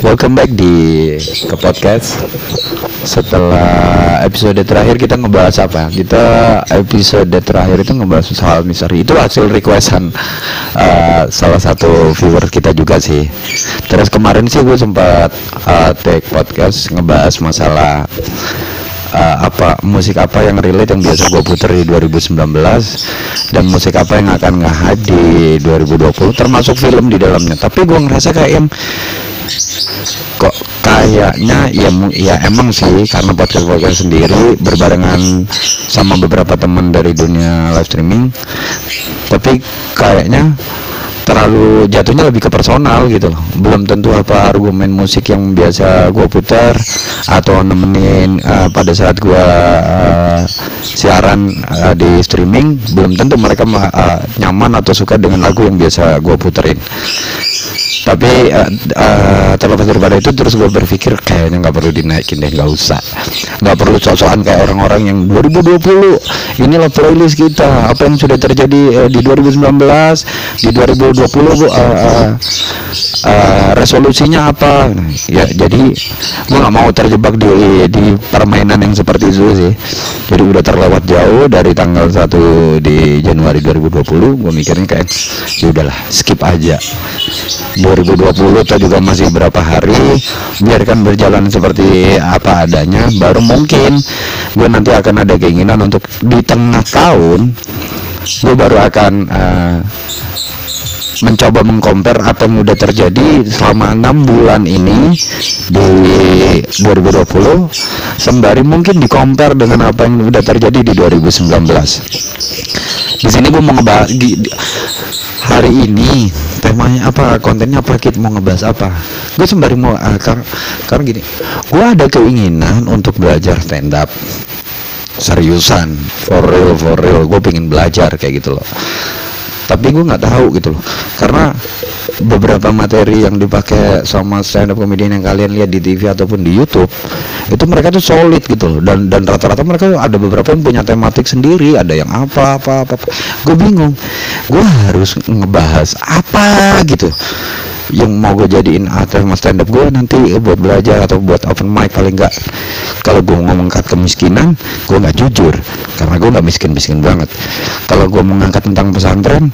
Welcome back di ke podcast. Setelah episode terakhir kita ngebahas apa? Kita episode terakhir itu ngebahas soal misteri. Itu hasil requestan uh, salah satu viewer kita juga sih. Terus kemarin sih gue sempat uh, take podcast ngebahas masalah uh, apa musik apa yang relate yang biasa gue puter di 2019 dan musik apa yang akan nge-hype di 2020 termasuk film di dalamnya tapi gue ngerasa kayak yang kok kayaknya ya ya emang sih karena podcast podcast sendiri berbarengan sama beberapa teman dari dunia live streaming tapi kayaknya terlalu jatuhnya lebih ke personal gitu loh. Belum tentu apa argumen musik yang biasa gue putar atau nemenin uh, pada saat gue uh, siaran uh, di streaming belum tentu mereka uh, nyaman atau suka dengan lagu yang biasa gue puterin tapi uh, uh, terlepas daripada itu terus gue berpikir kayaknya nggak perlu dinaikin deh nggak usah. Nggak perlu sosokan kayak orang-orang yang 2020 inilah playlist kita. Apa yang sudah terjadi uh, di 2019 di 2020 uh, uh, uh, resolusinya apa? Ya jadi gue nggak mau terjebak di di permainan yang seperti itu sih. Jadi udah terlewat jauh dari tanggal 1 di Januari 2020 gue mikirnya kayak ya udahlah skip aja 2020 itu juga masih berapa hari biarkan berjalan seperti apa adanya baru mungkin gue nanti akan ada keinginan untuk di tengah tahun gue baru akan uh, mencoba mengkompar apa yang udah terjadi selama enam bulan ini di 2020 sembari mungkin dikompar dengan apa yang udah terjadi di 2019 di sini gue mau ngebahas di, di, hari ini temanya apa kontennya apa kita mau ngebahas apa? Gue sembari mau uh, kar karena gini gue ada keinginan untuk belajar stand up seriusan for real for real. Gue pengen belajar kayak gitu loh tapi gue nggak tahu gitu loh. Karena beberapa materi yang dipakai sama stand up comedian yang kalian lihat di TV ataupun di YouTube itu mereka tuh solid gitu loh. Dan dan rata-rata mereka ada beberapa yang punya tematik sendiri ada yang apa apa apa, apa. gue bingung. Gue harus ngebahas apa gitu yang mau gue jadiin atau stand up gue nanti buat belajar atau buat open mic paling enggak kalau gue ngomong kemiskinan gue nggak jujur karena gue nggak miskin miskin banget. Kalau gue mengangkat tentang pesantren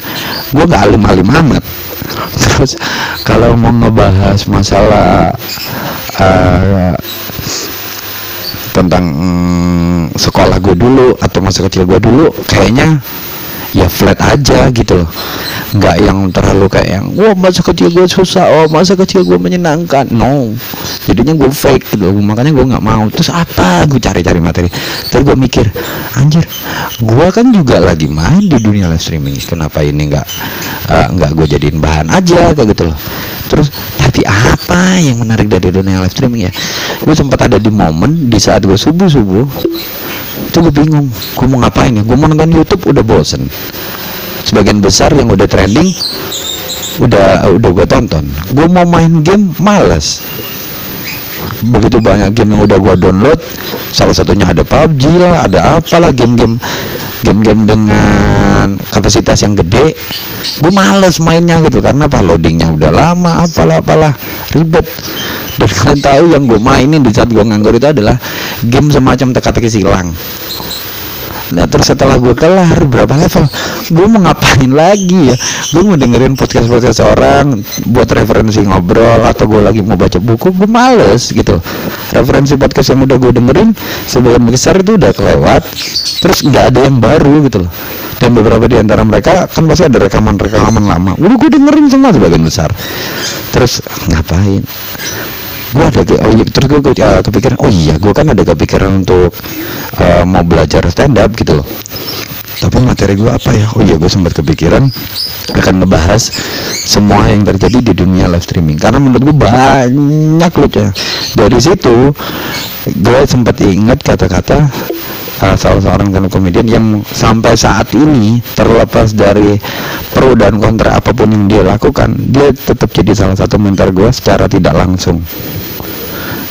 gue nggak alim alim amat. Terus kalau mau ngebahas masalah uh, tentang mm, sekolah gue dulu atau masa kecil gue dulu kayaknya ya flat aja gitu loh. Nggak yang terlalu kayak yang wah masa kecil gue susah oh masa kecil gue menyenangkan. No. Jadinya gue fake gitu makanya gue nggak mau. Terus apa? Gue cari-cari materi. Terus gue mikir anjir gue kan juga lagi main di dunia live streaming. Kenapa ini nggak uh, nggak gue jadiin bahan aja? Kayak gitu loh. Terus tapi apa yang menarik dari dunia live streaming ya? Gue sempat ada di momen di saat gue subuh subuh itu gue bingung gue mau ngapain ya? Gue mau nonton YouTube udah bosen. Sebagian besar yang udah trending udah udah gue tonton. Gue mau main game males. Begitu banyak game yang udah gue download salah satunya ada PUBG lah ada apalah game-game game-game dengan kapasitas yang gede. Gue males mainnya gitu karena apa? Loadingnya udah lama apalah apalah. Ribet. Dan kalian tahu yang gue mainin di saat gue nganggur itu adalah game semacam teka-teki silang. Nah terus setelah gue kelar berapa level Gue mau ngapain lagi ya? Gue mau dengerin podcast-podcast orang Buat referensi ngobrol Atau gue lagi mau baca buku Gue males gitu. Referensi podcast yang udah gue dengerin Sebagian besar itu udah kelewat Terus nggak ada yang baru gitu loh. Dan beberapa di antara mereka kan pasti ada rekaman-rekaman lama. Udah gue dengerin semua sebagian besar. Terus ngapain gue ada oh terus gue uh, kepikiran oh iya gue kan ada kepikiran untuk uh, mau belajar stand up gitu loh. Tapi materi gue apa ya? Oh iya gue sempat kepikiran akan ngebahas semua yang terjadi di dunia live streaming. Karena menurut gue banyak loh ya dari situ gue sempat ingat kata-kata uh, salah seorang stand komedian yang sampai saat ini terlepas dari pro dan kontra apa pun yang dia lakukan dia tetap jadi salah satu mentor gue secara tidak langsung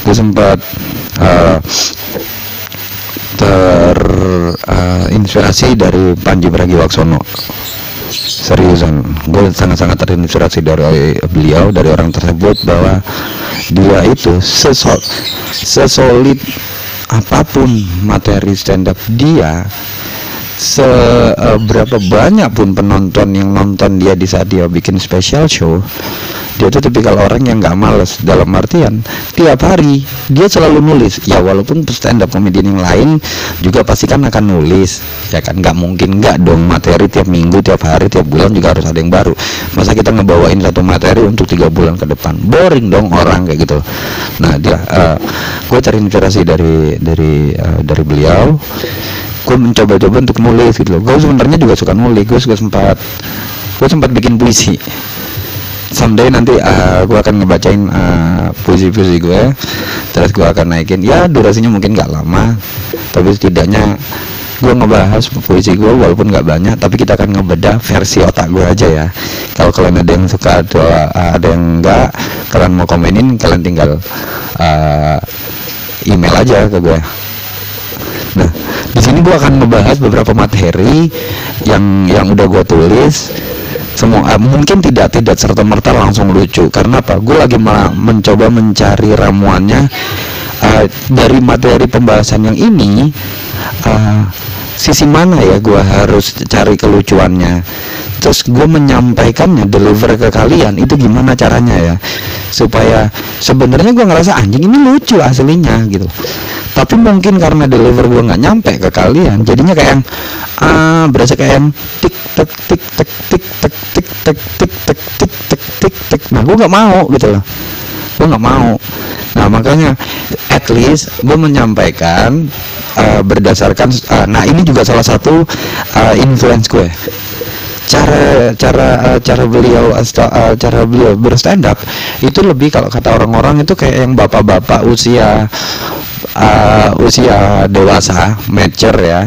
gue sempat uh, terinspirasi uh, dari Panji Pragiwaksono. Seriusan gue sangat-sangat terinspirasi dari beliau dari orang tersebut bahwa dia itu sesol sesolid apa pun materi stand up dia seberapa banyak pun penonton yang nonton dia di saat dia bikin special show dia tuh tipikal orang yang nggak males dalam artian tiap hari dia selalu nulis. Ya walaupun stand up comedian yang lain juga pasti kan akan nulis. Ya kan nggak mungkin nggak dong materi tiap minggu tiap hari tiap bulan juga harus ada yang baru. Masa kita ngebawain satu materi untuk tiga bulan ke depan? Boring dong orang kayak gitu. Nah dia uh, gue cari inspirasi dari dari uh, dari beliau. Gue mencoba-coba untuk nulis gitu loh. Gue sebenarnya juga suka nulis. Gue juga sempat gue sempat bikin puisi someday nanti uh, gue akan ngebacain uh, puisi-puisi gue terus gue akan naikin. Ya durasinya mungkin nggak lama tapi setidaknya gue ngebahas puisi gue walaupun nggak banyak tapi kita akan ngebedah versi otak gue aja ya. Kalau kalian ada yang suka atau uh, ada yang enggak kalian mau komenin kalian tinggal uh, email aja ke gue nah di sini gue akan ngebahas beberapa materi yang yang udah gue tulis. Semua uh, mungkin tidak tidak serta merta langsung lucu. Karena apa? Gue lagi mencoba mencari ramuannya. Uh, dari materi pembahasan yang ini uh, sisi mana ya gue harus cari kelucuannya? Terus gue menyampaikannya deliver ke kalian itu gimana caranya ya? Supaya sebenarnya gue ngerasa anjing ini lucu aslinya gitu. Tapi mungkin karena deliver gue nggak nyampe ke kalian jadinya kayak ah berasa kayak tik tek tik tek tik tek tik tek tik tek tik tek tik tek. Nah gue nggak mau gitu loh. Gue nggak mau. Nah makanya least gue menyampaikan uh, berdasarkan uh, nah ini juga salah satu uh, influence gue. Cara cara uh, cara beliau uh, cara beliau berstand up itu lebih kalau kata orang-orang itu kayak yang bapak-bapak usia uh, usia dewasa mature ya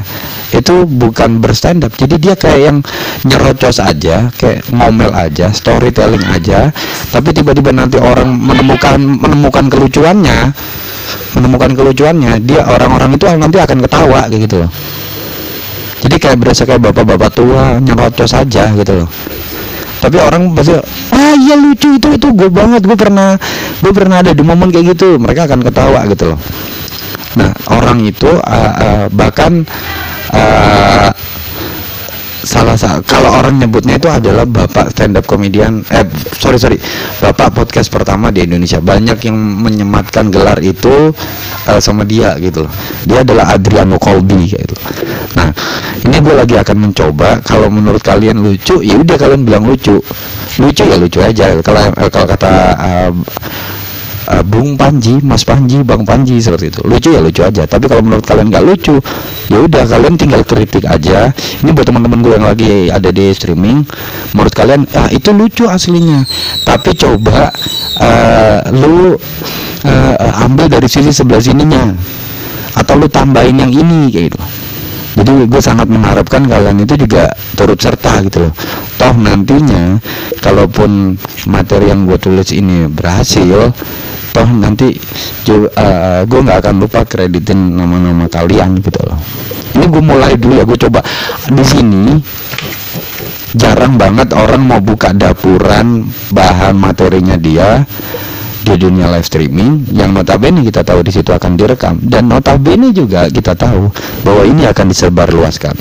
itu bukan berstand up jadi dia kayak yang nyerocos aja kayak ngomel aja storytelling aja. Tapi tiba-tiba nanti orang menemukan menemukan kelucuannya menemukan kelucuannya dia orang-orang itu nanti akan ketawa kayak gitu. Loh jadi kayak berasa kayak bapak-bapak tua nyerocos aja gitu loh. Tapi orang pasti ah iya lucu itu itu gue banget gue pernah gue pernah ada di momen kayak gitu. Mereka akan ketawa gitu loh. Nah, orang itu uh, uh, bahkan uh, salah satu kalau orang nyebutnya itu adalah bapak stand up comedian eh sorry sorry bapak podcast pertama di Indonesia. Banyak yang menyematkan gelar itu uh, sama dia gitu dia adalah Adriano Colby gitu. Nah ini gue lagi akan mencoba kalau menurut kalian lucu ya udah kalian bilang lucu. Lucu ya lucu aja kalau kalau kata uh, uh, Bung Panji, Mas Panji, Bang Panji seperti itu. Lucu ya lucu aja. Tapi kalau menurut kalian nggak lucu, ya udah kalian tinggal kritik aja. Ini buat teman-teman gue yang lagi ada di streaming. Menurut kalian ah, itu lucu aslinya. Tapi coba uh, lu uh, ambil dari sisi sebelah sininya atau lu tambahin yang ini kayak gitu jadi gue sangat mengharapkan kalian itu juga turut serta gitu loh toh nantinya kalaupun materi yang gue tulis ini berhasil toh nanti uh, gue nggak akan lupa kreditin nama-nama kalian gitu loh. Ini gue mulai dulu ya gue coba. Di sini jarang banget orang mau buka dapuran bahan materinya dia di dunia live streaming yang notabene kita tahu di situ akan direkam. Dan notabene juga kita tahu bahwa ini akan disebarluaskan.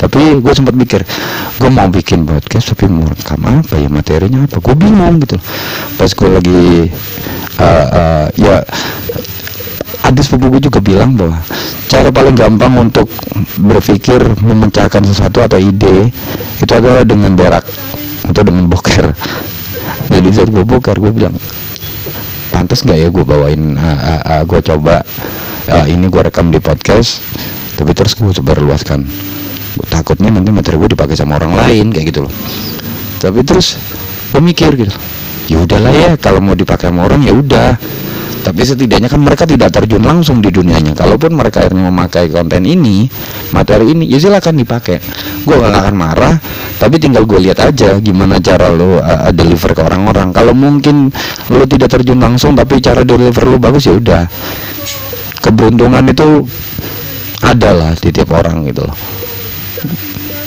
Tapi gue sempat mikir gue mau bikin podcast tapi mau rekam apa ya materinya apa? Gue bingung gitu. Pas gue lagi uh, uh, ya ada sepupu juga bilang bahwa cara paling gampang untuk berpikir memecahkan sesuatu atau ide itu adalah dengan berak atau dengan boker. Jadi saat gue boker gue bilang pantas nggak ya gue bawain uh, uh, uh, gue coba uh, ini gue rekam di podcast tapi terus gue coba luaskan. Gue takutnya nanti materi gue dipakai sama orang lain kayak gitu loh. Tapi terus gue mikir gitu. Ya udahlah ya kalau mau dipakai sama orang ya udah tapi setidaknya kan mereka tidak terjun langsung di dunianya. Kalaupun mereka akhirnya memakai konten ini materi ini ya silakan dipakai. Gue gak akan marah tapi tinggal gue lihat aja gimana cara lo uh, deliver ke orang-orang. Kalau mungkin lo tidak terjun langsung tapi cara deliver lo bagus ya udah. Keberuntungan itu adalah di tiap orang gitu loh.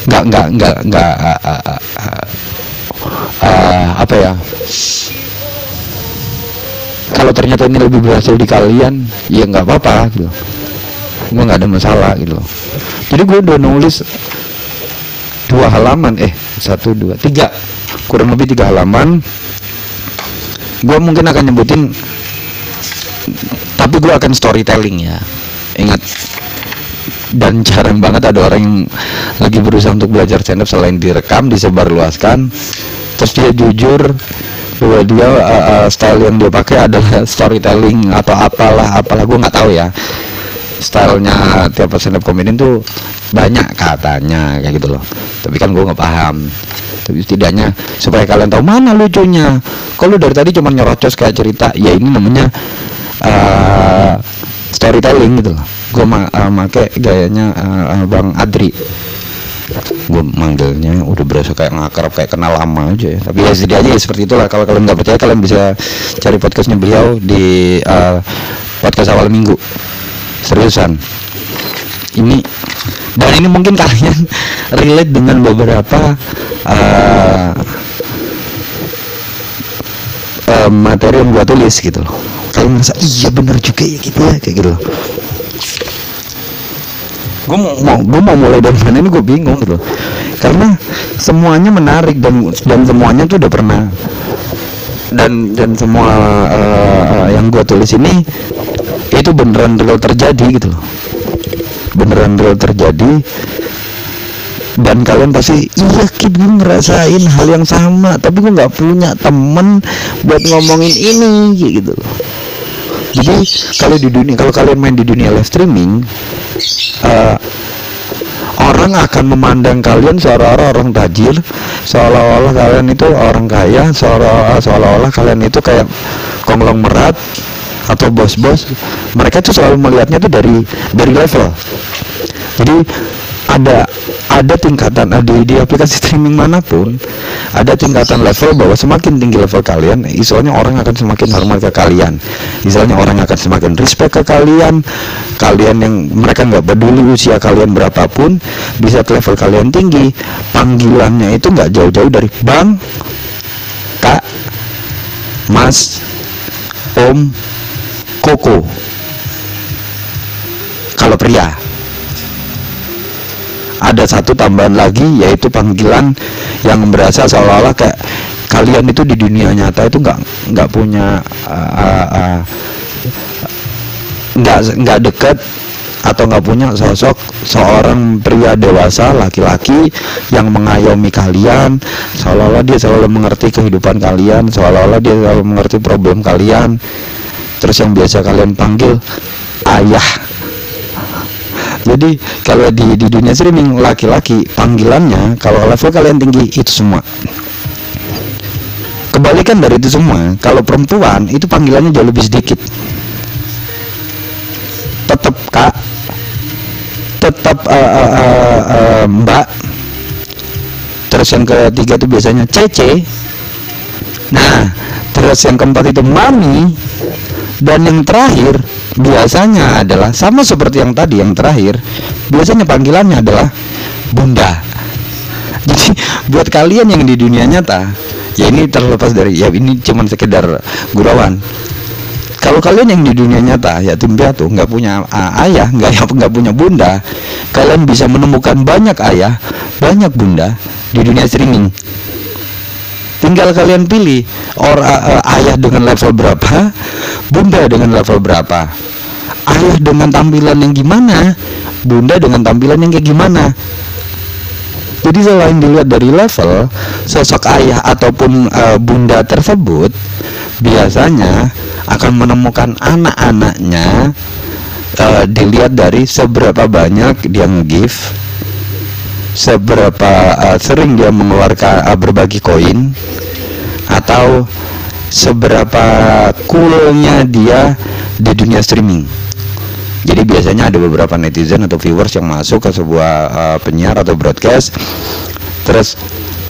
Nggak nggak nggak nggak uh, uh, uh, uh, apa ya kalau ternyata ini lebih berhasil di kalian ya nggak apa-apa gitu. Gue nggak ada masalah gitu. Jadi gue udah nulis dua halaman eh satu dua tiga. Kurang lebih tiga halaman. Gue mungkin akan nyebutin tapi gue akan storytelling ya. Ingat dan jarang banget ada orang yang lagi berusaha untuk belajar stand up selain direkam disebarluaskan. Terus dia jujur dia uh, style yang dia pakai adalah storytelling atau apalah apalah gue nggak tahu ya. Stylenya tiap stand up comedian tuh banyak katanya kayak gitu loh. Tapi kan gue nggak paham. Tapi setidaknya supaya kalian tahu mana lucunya. Kalau dari tadi cuma nyerocos kayak cerita? Ya ini namanya uh, storytelling gitu loh. Gue ma uh, make gayanya uh, bang Adri gue manggilnya udah berasa kayak ngakrab kayak kenal lama aja ya. Tapi ya setidaknya ya seperti itulah. Kalau kalian nggak percaya kalian bisa cari podcastnya beliau di uh, podcast awal minggu. Seriusan. Ini dan ini mungkin kalian relate dengan beberapa uh, uh, materi yang gua tulis gitu loh. Kalian merasa iya bener juga ya gitu ya kayak gitu loh gue mau, mau gue mau mulai dari mana ini gue bingung gitu karena semuanya menarik dan dan semuanya tuh udah pernah. Dan dan semua uh, yang gue tulis ini itu beneran real terjadi gitu beneran real terjadi. Dan kalian pasti iya kid gue ngerasain hal yang sama tapi gue nggak punya temen buat ngomongin ini gitu loh jadi kalau di dunia kalau kalian main di dunia live streaming uh, orang akan memandang kalian seolah-olah orang tajir seolah-olah kalian itu orang kaya seolah-olah kalian itu kayak konglomerat atau bos-bos. Mereka tuh selalu melihatnya tuh dari dari level. Jadi ada ada tingkatan di, di aplikasi streaming mana pun ada tingkatan level bahwa semakin tinggi level kalian misalnya orang akan semakin hormat ke kalian. Misalnya orang akan semakin respect ke kalian kalian yang mereka nggak peduli usia kalian berapapun bisa ke level kalian tinggi panggilannya itu nggak jauh-jauh dari bang kak mas om koko. Kalau pria ada satu tambahan lagi yaitu panggilan yang berasa seolah-olah kayak kalian itu di dunia nyata itu nggak nggak punya nggak uh, uh, nggak deket atau nggak punya sosok seorang pria dewasa laki-laki yang mengayomi kalian. Seolah-olah dia selalu mengerti kehidupan kalian seolah-olah dia selalu mengerti problem kalian. Terus yang biasa kalian panggil ayah jadi kalau di, di dunia streaming laki-laki panggilannya kalau level kalian tinggi itu semua. Kebalikan dari itu semua kalau perempuan itu panggilannya jauh lebih sedikit. Tetap kak tetap uh, uh, uh, uh, mbak. Terus yang ketiga itu biasanya cece. Nah terus yang keempat itu mami dan yang terakhir biasanya adalah sama seperti yang tadi yang terakhir biasanya panggilannya adalah bunda. Jadi buat kalian yang di dunia nyata ya ini terlepas dari ya ini cuman sekedar gurauan. Kalau kalian yang di dunia nyata ya tim piatu nggak punya uh, ayah nggak nggak punya bunda kalian bisa menemukan banyak ayah banyak bunda di dunia streaming tinggal kalian pilih or uh, ayah dengan level berapa bunda dengan level berapa. Ayah dengan tampilan yang gimana bunda dengan tampilan yang kayak gimana. Jadi selain dilihat dari level sosok ayah ataupun uh, bunda tersebut biasanya akan menemukan anak-anaknya uh, dilihat dari seberapa banyak dia nge-give seberapa uh, sering dia mengeluarkan uh, berbagi koin atau seberapa coolnya dia di dunia streaming. Jadi biasanya ada beberapa netizen atau viewers yang masuk ke sebuah uh, penyiar atau broadcast, terus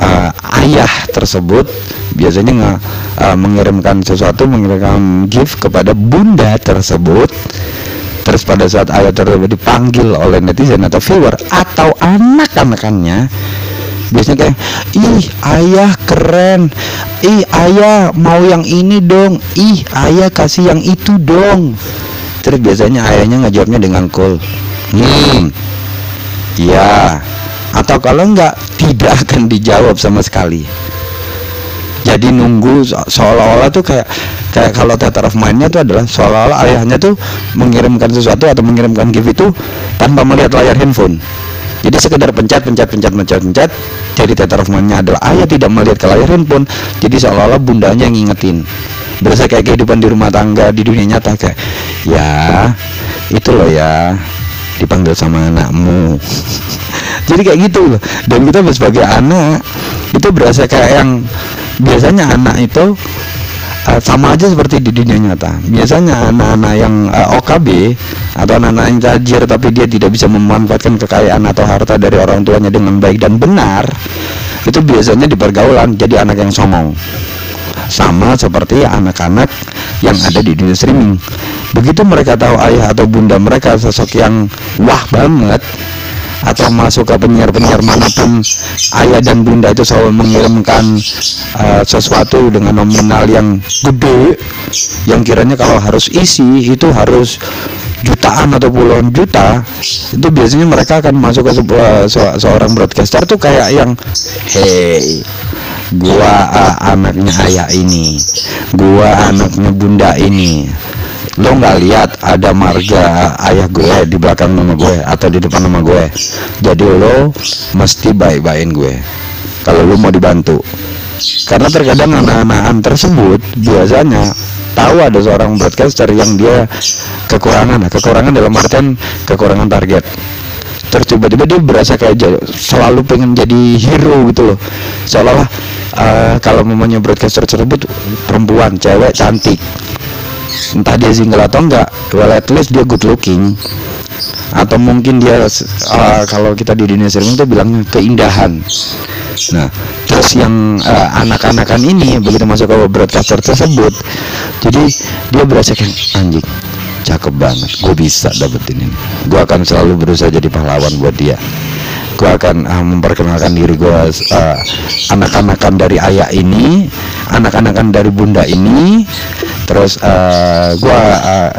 uh, ayah tersebut biasanya nggak uh, mengirimkan sesuatu, mengirimkan gift kepada bunda tersebut terus pada saat ayah tersebut dipanggil oleh netizen atau viewer atau anak-anakannya biasanya kayak ih ayah keren. Ih ayah mau yang ini dong. Ih ayah kasih yang itu dong. Terus biasanya ayahnya ngejawabnya dengan cool. Hmm. Ya. Atau kalau enggak tidak akan dijawab sama sekali jadi nunggu seolah-olah tuh kayak kayak kalau theater of mind-nya tuh adalah seolah-olah ayahnya tuh mengirimkan sesuatu atau mengirimkan gift itu tanpa melihat layar handphone. Jadi sekedar pencet pencet pencet pencet pencet jadi theater of mind-nya adalah ayah tidak melihat ke layar handphone jadi seolah-olah bundanya yang ngingetin. Berasa kayak kehidupan di rumah tangga di dunia nyata kayak ya itu loh ya dipanggil sama anakmu. Jadi kayak gitu loh. Dan kita sebagai anak itu berasa kayak yang biasanya anak itu uh, sama aja seperti di dunia nyata. Biasanya anak-anak yang uh, eh, OKB atau anak-anak yang tajir tapi dia tidak bisa memanfaatkan kekayaan atau harta dari orang tuanya dengan baik dan benar, itu biasanya di pergaulan jadi anak yang somong. Sama seperti anak-anak yang ada di dunia streaming. Begitu mereka tahu ayah atau bunda mereka sosok yang wah banget, atau masuk ke penyiar-penyiar mana pun ayah dan bunda itu selalu mengirimkan uh, sesuatu dengan nominal yang gede yang kiranya kalau harus isi itu harus jutaan atau puluhan juta itu biasanya mereka akan masuk ke sebuah se seorang broadcaster tuh kayak yang hey gua uh, anaknya ayah ini gua anaknya bunda ini lo nggak lihat ada marga ayah gue di belakang nama gue atau di depan nama gue? Jadi lo mesti baik-baikin gue. Kalau lo mau dibantu. Karena terkadang anak-anak tersebut biasanya tahu ada seorang broadcaster yang dia kekurangan. Kekurangan dalam artian kekurangan target. Terus tiba-tiba dia berasa kayak selalu pengen jadi hero gitu loh. Seolah-olah uh, kalau mamanya broadcaster tersebut perempuan cewek cantik entah dia single atau enggak well at least dia good looking. Atau mungkin dia uh, kalau kita di dunia streaming itu bilangnya keindahan. Nah terus yang uh, anak-anakan ini begitu masuk ke broadcaster tersebut jadi dia berasa kayak anjing cakep banget gue bisa dapetin ini. Gue akan selalu berusaha jadi pahlawan buat dia. Gue akan uh, memperkenalkan diri gue uh, anak-anakan dari ayah ini anak-anakan dari bunda ini terus uh, gue uh,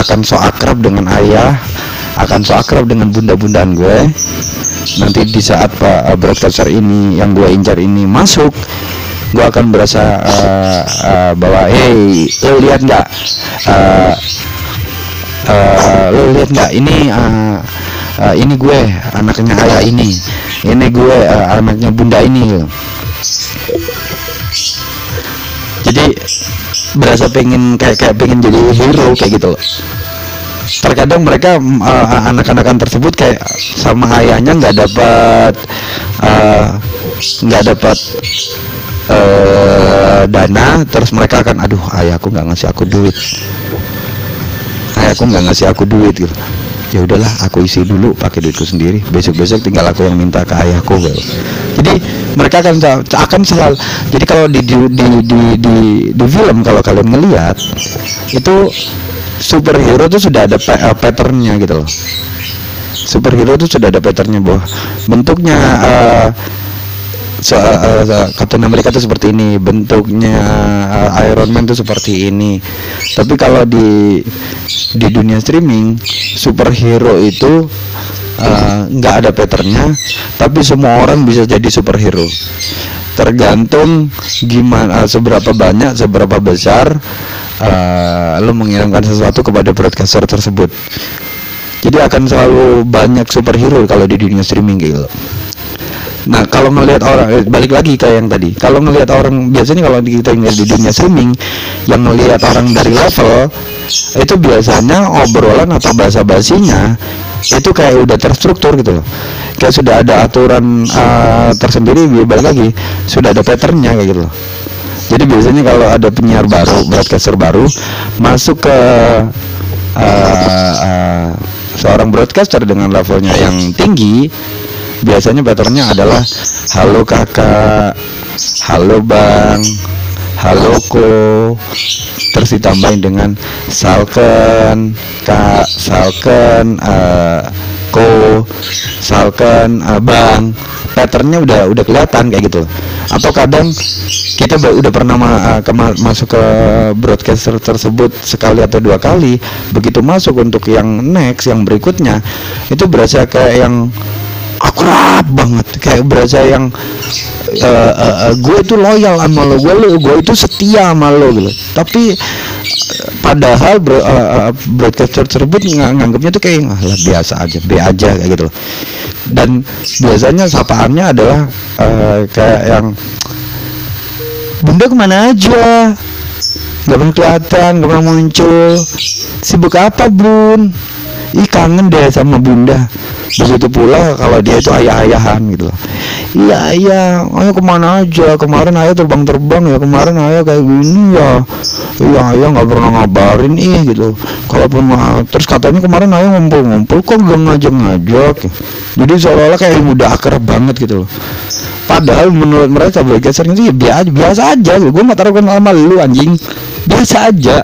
akan so akrab dengan ayah akan so akrab dengan bunda-bundaan gue. Nanti di saat pak uh, broadcaster ini yang gue incar ini masuk gue akan berasa uh, uh, bahwa hey lo lihat nggak uh, uh, lo lihat nggak ini uh, uh, ini gue anaknya ayah ini ini gue uh, anaknya bunda ini. Jadi berasa pengen kayak kayak pengen jadi hero kayak gitu loh. Terkadang mereka uh, anak-anakan tersebut kayak sama ayahnya nggak dapat nggak uh, dapat uh, dana terus mereka akan aduh ayahku nggak ngasih aku duit. Ayahku nggak ngasih aku duit gitu. Ya udahlah aku isi dulu pakai duitku sendiri. Besok-besok tinggal aku yang minta ke ayahku. Gitu. jadi mereka akan akan selalu jadi kalau di di di di, di, di film kalau kalian ngelihat itu superhero itu sudah ada uh, patternnya gitu loh. Superhero itu sudah ada patternnya bahwa bentuknya uh, so, uh, uh, Captain America itu seperti ini bentuknya uh, Iron Man itu seperti ini. Tapi kalau di di dunia streaming superhero itu nggak uh, ada patternnya tapi semua orang bisa jadi superhero. Tergantung gimana uh, seberapa banyak seberapa besar uh, lo mengirimkan sesuatu kepada broadcaster tersebut. Jadi akan selalu banyak superhero kalau di dunia streaming gitu Nah kalau ngelihat orang eh, balik lagi kayak yang tadi, kalau ngelihat orang biasanya kalau kita tinggal di dunia streaming, yang ngelihat orang dari level itu biasanya obrolan atau bahasa basinya itu kayak udah terstruktur gitu loh. Kayak sudah ada aturan uh, tersendiri balik lagi sudah ada patternnya kayak gitu loh. Jadi biasanya kalau ada penyiar baru broadcaster baru masuk ke uh, uh, seorang broadcaster dengan levelnya yang tinggi biasanya patternnya adalah halo kakak. Halo bang. Haloko terus ditambahin dengan Salken. Kak Salken uh, Ko. Salken Abang patternnya udah udah kelihatan kayak gitu. Atau kadang kita udah pernah ma uh, ke masuk ke broadcaster tersebut sekali atau dua kali begitu masuk untuk yang next yang berikutnya itu berasa kayak yang akrab banget. Kayak berasa yang uh, uh, uh, gue itu loyal sama lo. Gue lo gue itu setia sama lo gitu. Tapi padahal bro, uh, broadcaster tersebut ng nganggapnya tuh kayak ah, biasa aja be aja kayak gitu loh. Dan biasanya sapaannya adalah uh, kayak yang bunda ke mana aja? Gak pernah kelihatan gak pernah muncul. Sibuk apa bun ih kangen deh sama bunda. Begitu pula kalau dia itu ayah-ayahan gitu. Iya iya. Ayo ke mana aja. Kemarin ayah terbang-terbang ya. Kemarin ayah kayak gini ya. Iya ayah nggak pernah ngabarin. Ih gitu. Kalaupun terus katanya kemarin ayah ngumpul-ngumpul kok gak ngajak-ngajak? Jadi seolah-olah kayak udah akrab banget gitu loh. Padahal menurut mereka bergesernya sih biasa biasa aja gue nggak taruh kenal sama lu anjing. Biasa aja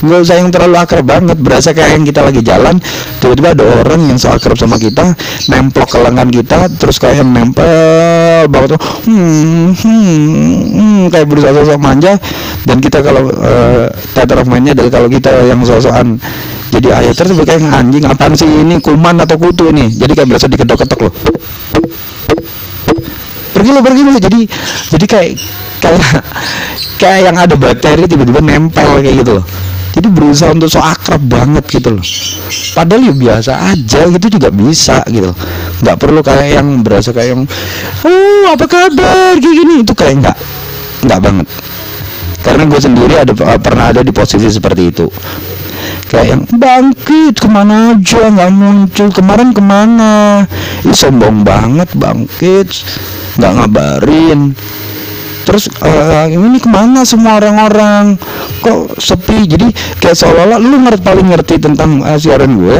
nggak usah yang terlalu akrab banget berasa kayak yang kita lagi jalan tiba-tiba ada orang yang so akrab sama kita nemplok ke lengan kita terus kayak nempel banget. Tuh hmm, hmm, hmm, kayak berusaha sosok manja. Dan kita kalau uh, theater of adalah kalau kita yang sosokan jadi ayat terus kayak anjing apaan sih ini? Kuman atau kutu ini? Jadi kayak berasa diketok-ketok loh. Pergi lo pergi lo jadi jadi kayak kayak kayak yang ada bakteri tiba-tiba nempel kayak gitu loh jadi berusaha untuk so akrab banget gitu loh. Padahal ya biasa aja gitu juga bisa gitu. Nggak perlu kayak yang berasa kayak yang oh apa kabar? Gini itu kayak nggak nggak banget. Karena gue sendiri ada pernah ada di posisi seperti itu. Kayak yang bangkit ke mana aja? Nggak muncul. Kemarin ke mana? Ini sombong banget bangkit. Nggak ngabarin. Terus uh, ini ke mana semua orang-orang kok sepi? Jadi kayak seolah-olah lu ngerti paling ngerti tentang uh, siaran gue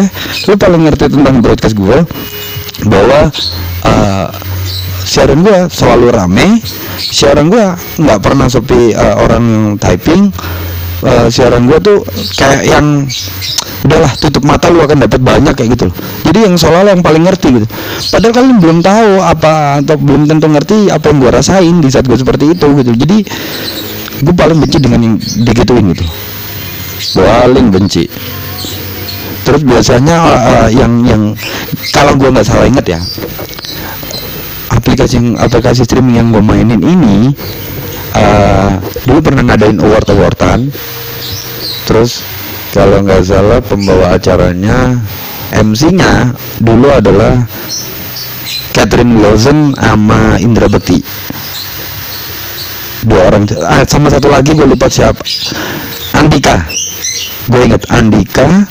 lu paling ngerti tentang broadcast gue bahwa uh, siaran gue selalu rame siaran gue nggak pernah sepi uh, orang typing uh, siaran gue tuh kayak yang udahlah tutup mata lu akan dapat banyak kayak gitu jadi yang seolah-olah yang paling ngerti gitu. Padahal kalian belum tahu apa atau belum tentu ngerti apa yang gue rasain di saat gue seperti itu gitu. Jadi gue paling benci dengan yang digituin gitu paling benci. Terus biasanya uh, yang yang kalau gue nggak salah inget ya aplikasi aplikasi streaming yang gue mainin ini uh, dulu pernah ngadain award awardan terus kalau nggak salah pembawa acaranya MC-nya dulu adalah Catherine Wilson sama Indra Bekti dua orang ah, sama satu lagi gue lupa siapa. Andika. Gue inget Andika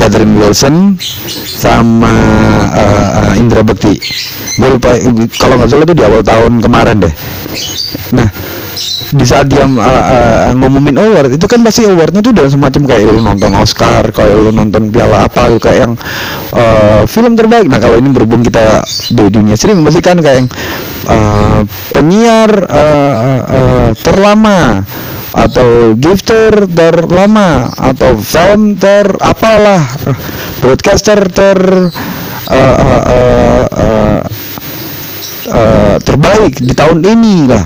Catherine Wilson sama uh, Indra Bekti. Gue lupa kalau nggak salah itu di awal tahun kemarin deh. Nah di saat dia uh, uh, ngumumin award itu kan pasti awardnya tuh dalam semacam kayak lu nonton Oscar kayak lu nonton piala apa kayak yang uh, film terbaik. Nah kalau ini berhubung kita di dunia streaming pasti kan kayak yang uh, penyiar uh, uh, uh, terlama atau gifter terlama atau film ter apalah broadcaster ter uh, uh, uh, uh, uh, terbaik di tahun ini lah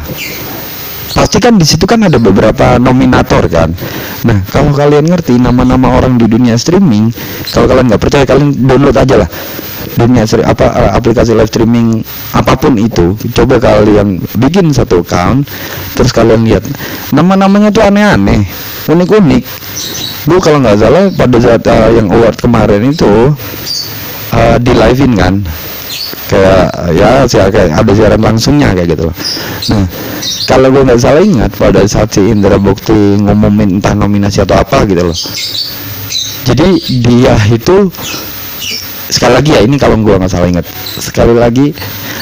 pasti kan di situ kan ada beberapa nominator kan. Nah kalau kalian ngerti nama-nama orang di dunia streaming, kalau kalian nggak percaya kalian download aja lah dunia apa uh, aplikasi live streaming apa pun itu coba kalian bikin satu account terus kalian lihat nama-namanya tuh aneh-aneh unik-unik. Gue kalau nggak salah pada saat uh, yang award kemarin itu uh, di livein kan? Kayak ya kayak ada siaran langsungnya kayak gitu. Nah kalau gue nggak salah ingat pada saat si Indra Bukti ngumumin entah nominasi atau apa gitu loh. Jadi dia itu sekali lagi ya ini kalau gue nggak salah ingat. Sekali lagi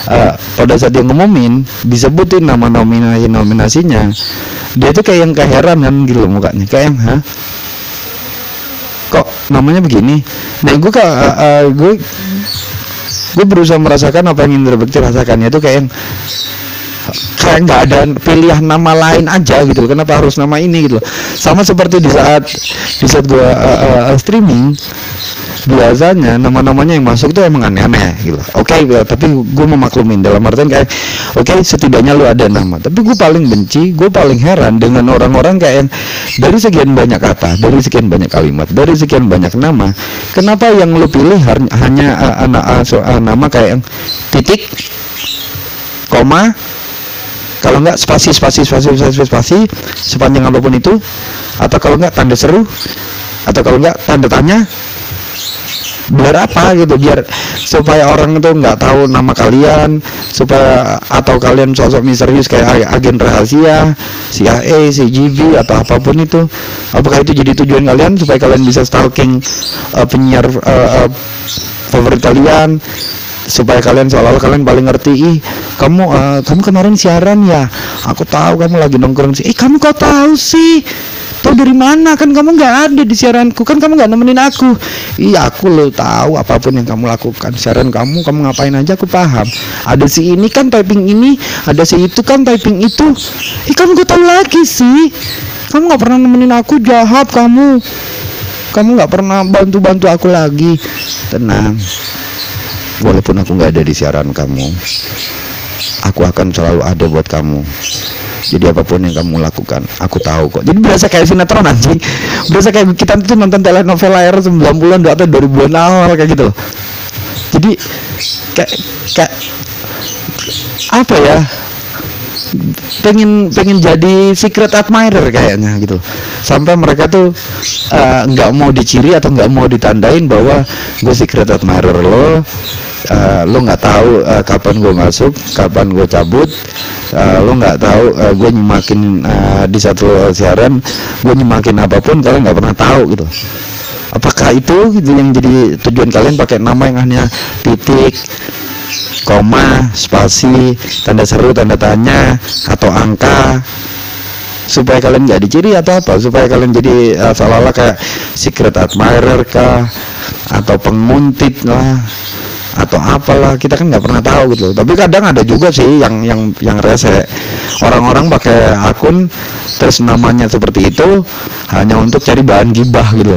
uh, pada saat dia ngumumin disebutin nama nominasi nominasinya dia tuh kayak yang keheranan gitu loh mukanya. Kayak yang hah? Kok namanya begini? Nah gue uh, uh, gue gue berusaha merasakan apa yang Indra Bekti rasakannya itu kayak yang kayak nggak ada pilihan nama lain aja gitu kenapa harus nama ini gitu sama seperti di saat di saat gua uh, uh, streaming biasanya nama-namanya yang masuk tuh emang aneh-aneh gitu oke okay, tapi gue memaklumin dalam artian kayak oke okay, setidaknya lu ada nama. Tapi gue paling benci gue paling heran dengan orang-orang kayak yang dari sekian banyak kata dari sekian banyak kalimat dari sekian banyak nama kenapa yang lu pilih hanya uh, uh, uh, nama kayak yang titik koma kalau enggak spasi spasi spasi spasi spasi sepanjang apa pun itu atau kalau enggak tanda seru atau kalau enggak tanda tanya biar apa gitu biar supaya orang itu nggak tahu nama kalian supaya atau kalian sosok misterius kayak agen rahasia CIA, CGB atau apa pun itu. Apakah itu jadi tujuan kalian supaya kalian bisa stalking uh, penyiar uh, uh, favorit kalian supaya kalian seolah-olah kalian paling ngerti ih kamu uh, kamu kemarin siaran ya aku tahu kamu lagi nongkrong sih eh kamu kok tahu sih Tahu dari mana kan kamu nggak ada di siaranku kan kamu nggak nemenin aku. Iya aku lo tahu apa pun yang kamu lakukan siaran kamu kamu ngapain aja aku paham. Ada si ini kan typing ini, ada si itu kan typing itu. Ih kamu gak tahu lagi sih. Kamu nggak pernah nemenin aku jahat kamu. Kamu nggak pernah bantu-bantu aku lagi. Tenang. Walaupun aku nggak ada di siaran kamu, aku akan selalu ada buat kamu. Jadi apa pun yang kamu lakukan aku tahu kok. Jadi berasa kayak sinetron anjing. Berasa kayak kita tuh nonton telenovela era 90-an atau 2000-an awal kayak gitu jadi kayak kayak apa ya pengen pengen jadi secret admirer kayaknya gitu. Sampai mereka tuh eh, nggak uh, mau diciri atau nggak mau ditandain bahwa gue secret admirer lo uh, lo nggak tahu uh, kapan gue masuk kapan gue cabut uh, lo nggak tahu uh, gue nyemakin uh, di satu siaran gue nyemakin apa pun kalian nggak pernah tahu gitu. Apakah itu gitu yang jadi tujuan kalian pakai nama yang hanya titik koma spasi tanda seru tanda tanya atau angka supaya kalian nggak diciri atau apa supaya kalian jadi uh, seolah-olah kayak secret admirer kah atau penguntit lah atau apalah kita kan nggak pernah tahu gitu tapi kadang ada juga sih yang yang yang rese. Orang-orang pakai akun terus namanya seperti itu hanya untuk cari bahan gibah gitu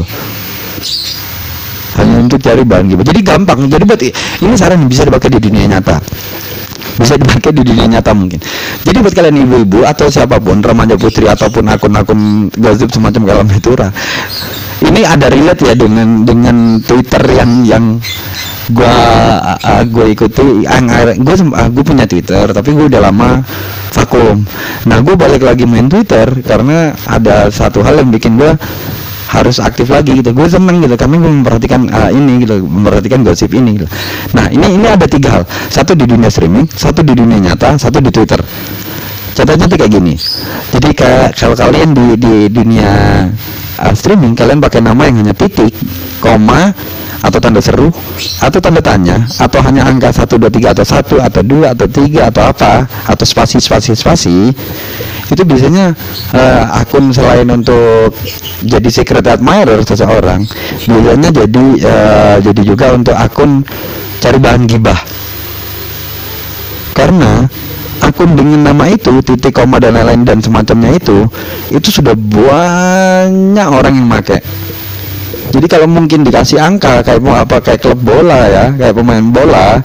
hanya untuk cari bahan gibah jadi gampang. Jadi berarti ini saran bisa dipakai di dunia nyata. Bisa dipakai di dunia nyata mungkin. Jadi buat kalian ibu-ibu atau siapa pun remaja putri ataupun akun-akun gosip semacam kalam fitura ini ada relate ya dengan dengan Twitter yang yang gua uh, gua ikuti. Gue uh, gue punya Twitter tapi gue udah lama vakum. Nah gue balik lagi main Twitter karena ada satu hal yang bikin gue harus aktif lagi gitu. Gue seneng gitu kami memperhatikan uh, ini gitu memperhatikan gosip ini gitu. Nah ini ini ada tiga hal. Satu di dunia streaming satu di dunia nyata satu di Twitter. Contohnya tuh kayak gini. Jadi kalau kalian di di dunia uh, streaming kalian pakai nama yang hanya titik koma atau tanda seru atau tanda tanya atau hanya angka 1 2 3 atau 1 atau 2 atau 3 atau apa atau spasi spasi spasi itu biasanya uh, akun selain untuk jadi secret admirer seseorang biasanya jadi uh, jadi juga untuk akun cari bahan gibah. Karena akun dengan nama itu titik koma dan lain-lain dan semacamnya itu itu sudah banyak orang yang pakai jadi kalau mungkin dikasih angka kayak mau apa kayak klub bola ya kayak pemain bola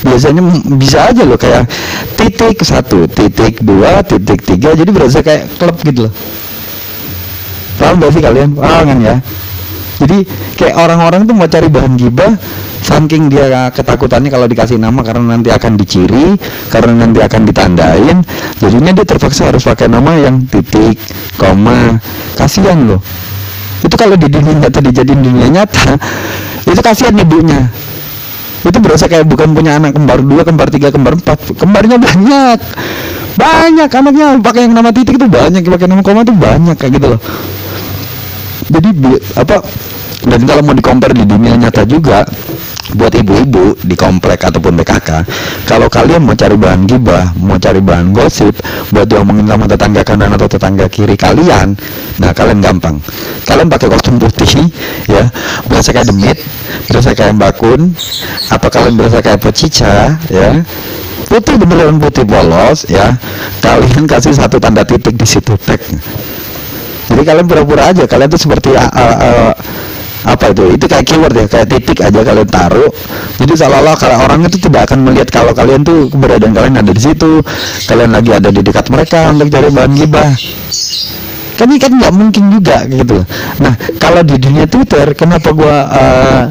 biasanya bisa aja loh kayak titik satu titik dua titik tiga jadi berasa kayak klub gitu loh. Paham gak sih kalian? Paham kan ya? Jadi kayak orang-orang tuh mau cari bahan gibah saking dia ketakutannya kalau dikasih nama karena nanti akan diciri karena nanti akan ditandain jadinya dia terpaksa harus pakai nama yang titik koma. Kasihan loh itu kalau di dunia nyata dijadiin dunia nyata itu kasihan ibunya. Itu berasa kayak bukan punya anak kembar dua kembar tiga kembar empat. Kembarnya banyak. Banyak anaknya pakai yang nama titik itu banyak pakai nama koma itu banyak kayak gitu loh. Jadi apa dan kalau mau dikompar di dunia nyata juga buat ibu-ibu di komplek ataupun PKK kalau kalian mau cari bahan gibah mau cari bahan gosip buat diomongin sama tetangga kanan atau tetangga kiri kalian nah kalian gampang. Kalian pakai kostum putih ya berasa kayak demit berasa kayak bakun atau kalian berasa kayak pecica ya. Putih beneran putih polos ya. Kalian kasih satu tanda titik di situ tag jadi kalian pura-pura aja kalian tuh seperti uh, uh, apa itu? Itu kayak keyword ya kayak titik aja kalian taruh. Jadi seolah-olah kalau orang itu tidak akan melihat kalau kalian tuh keberadaan kalian ada di situ kalian lagi ada di dekat mereka untuk cari bahan gibah. Kan ini kan nggak mungkin juga gitu. Nah kalau di dunia Twitter kenapa gua uh,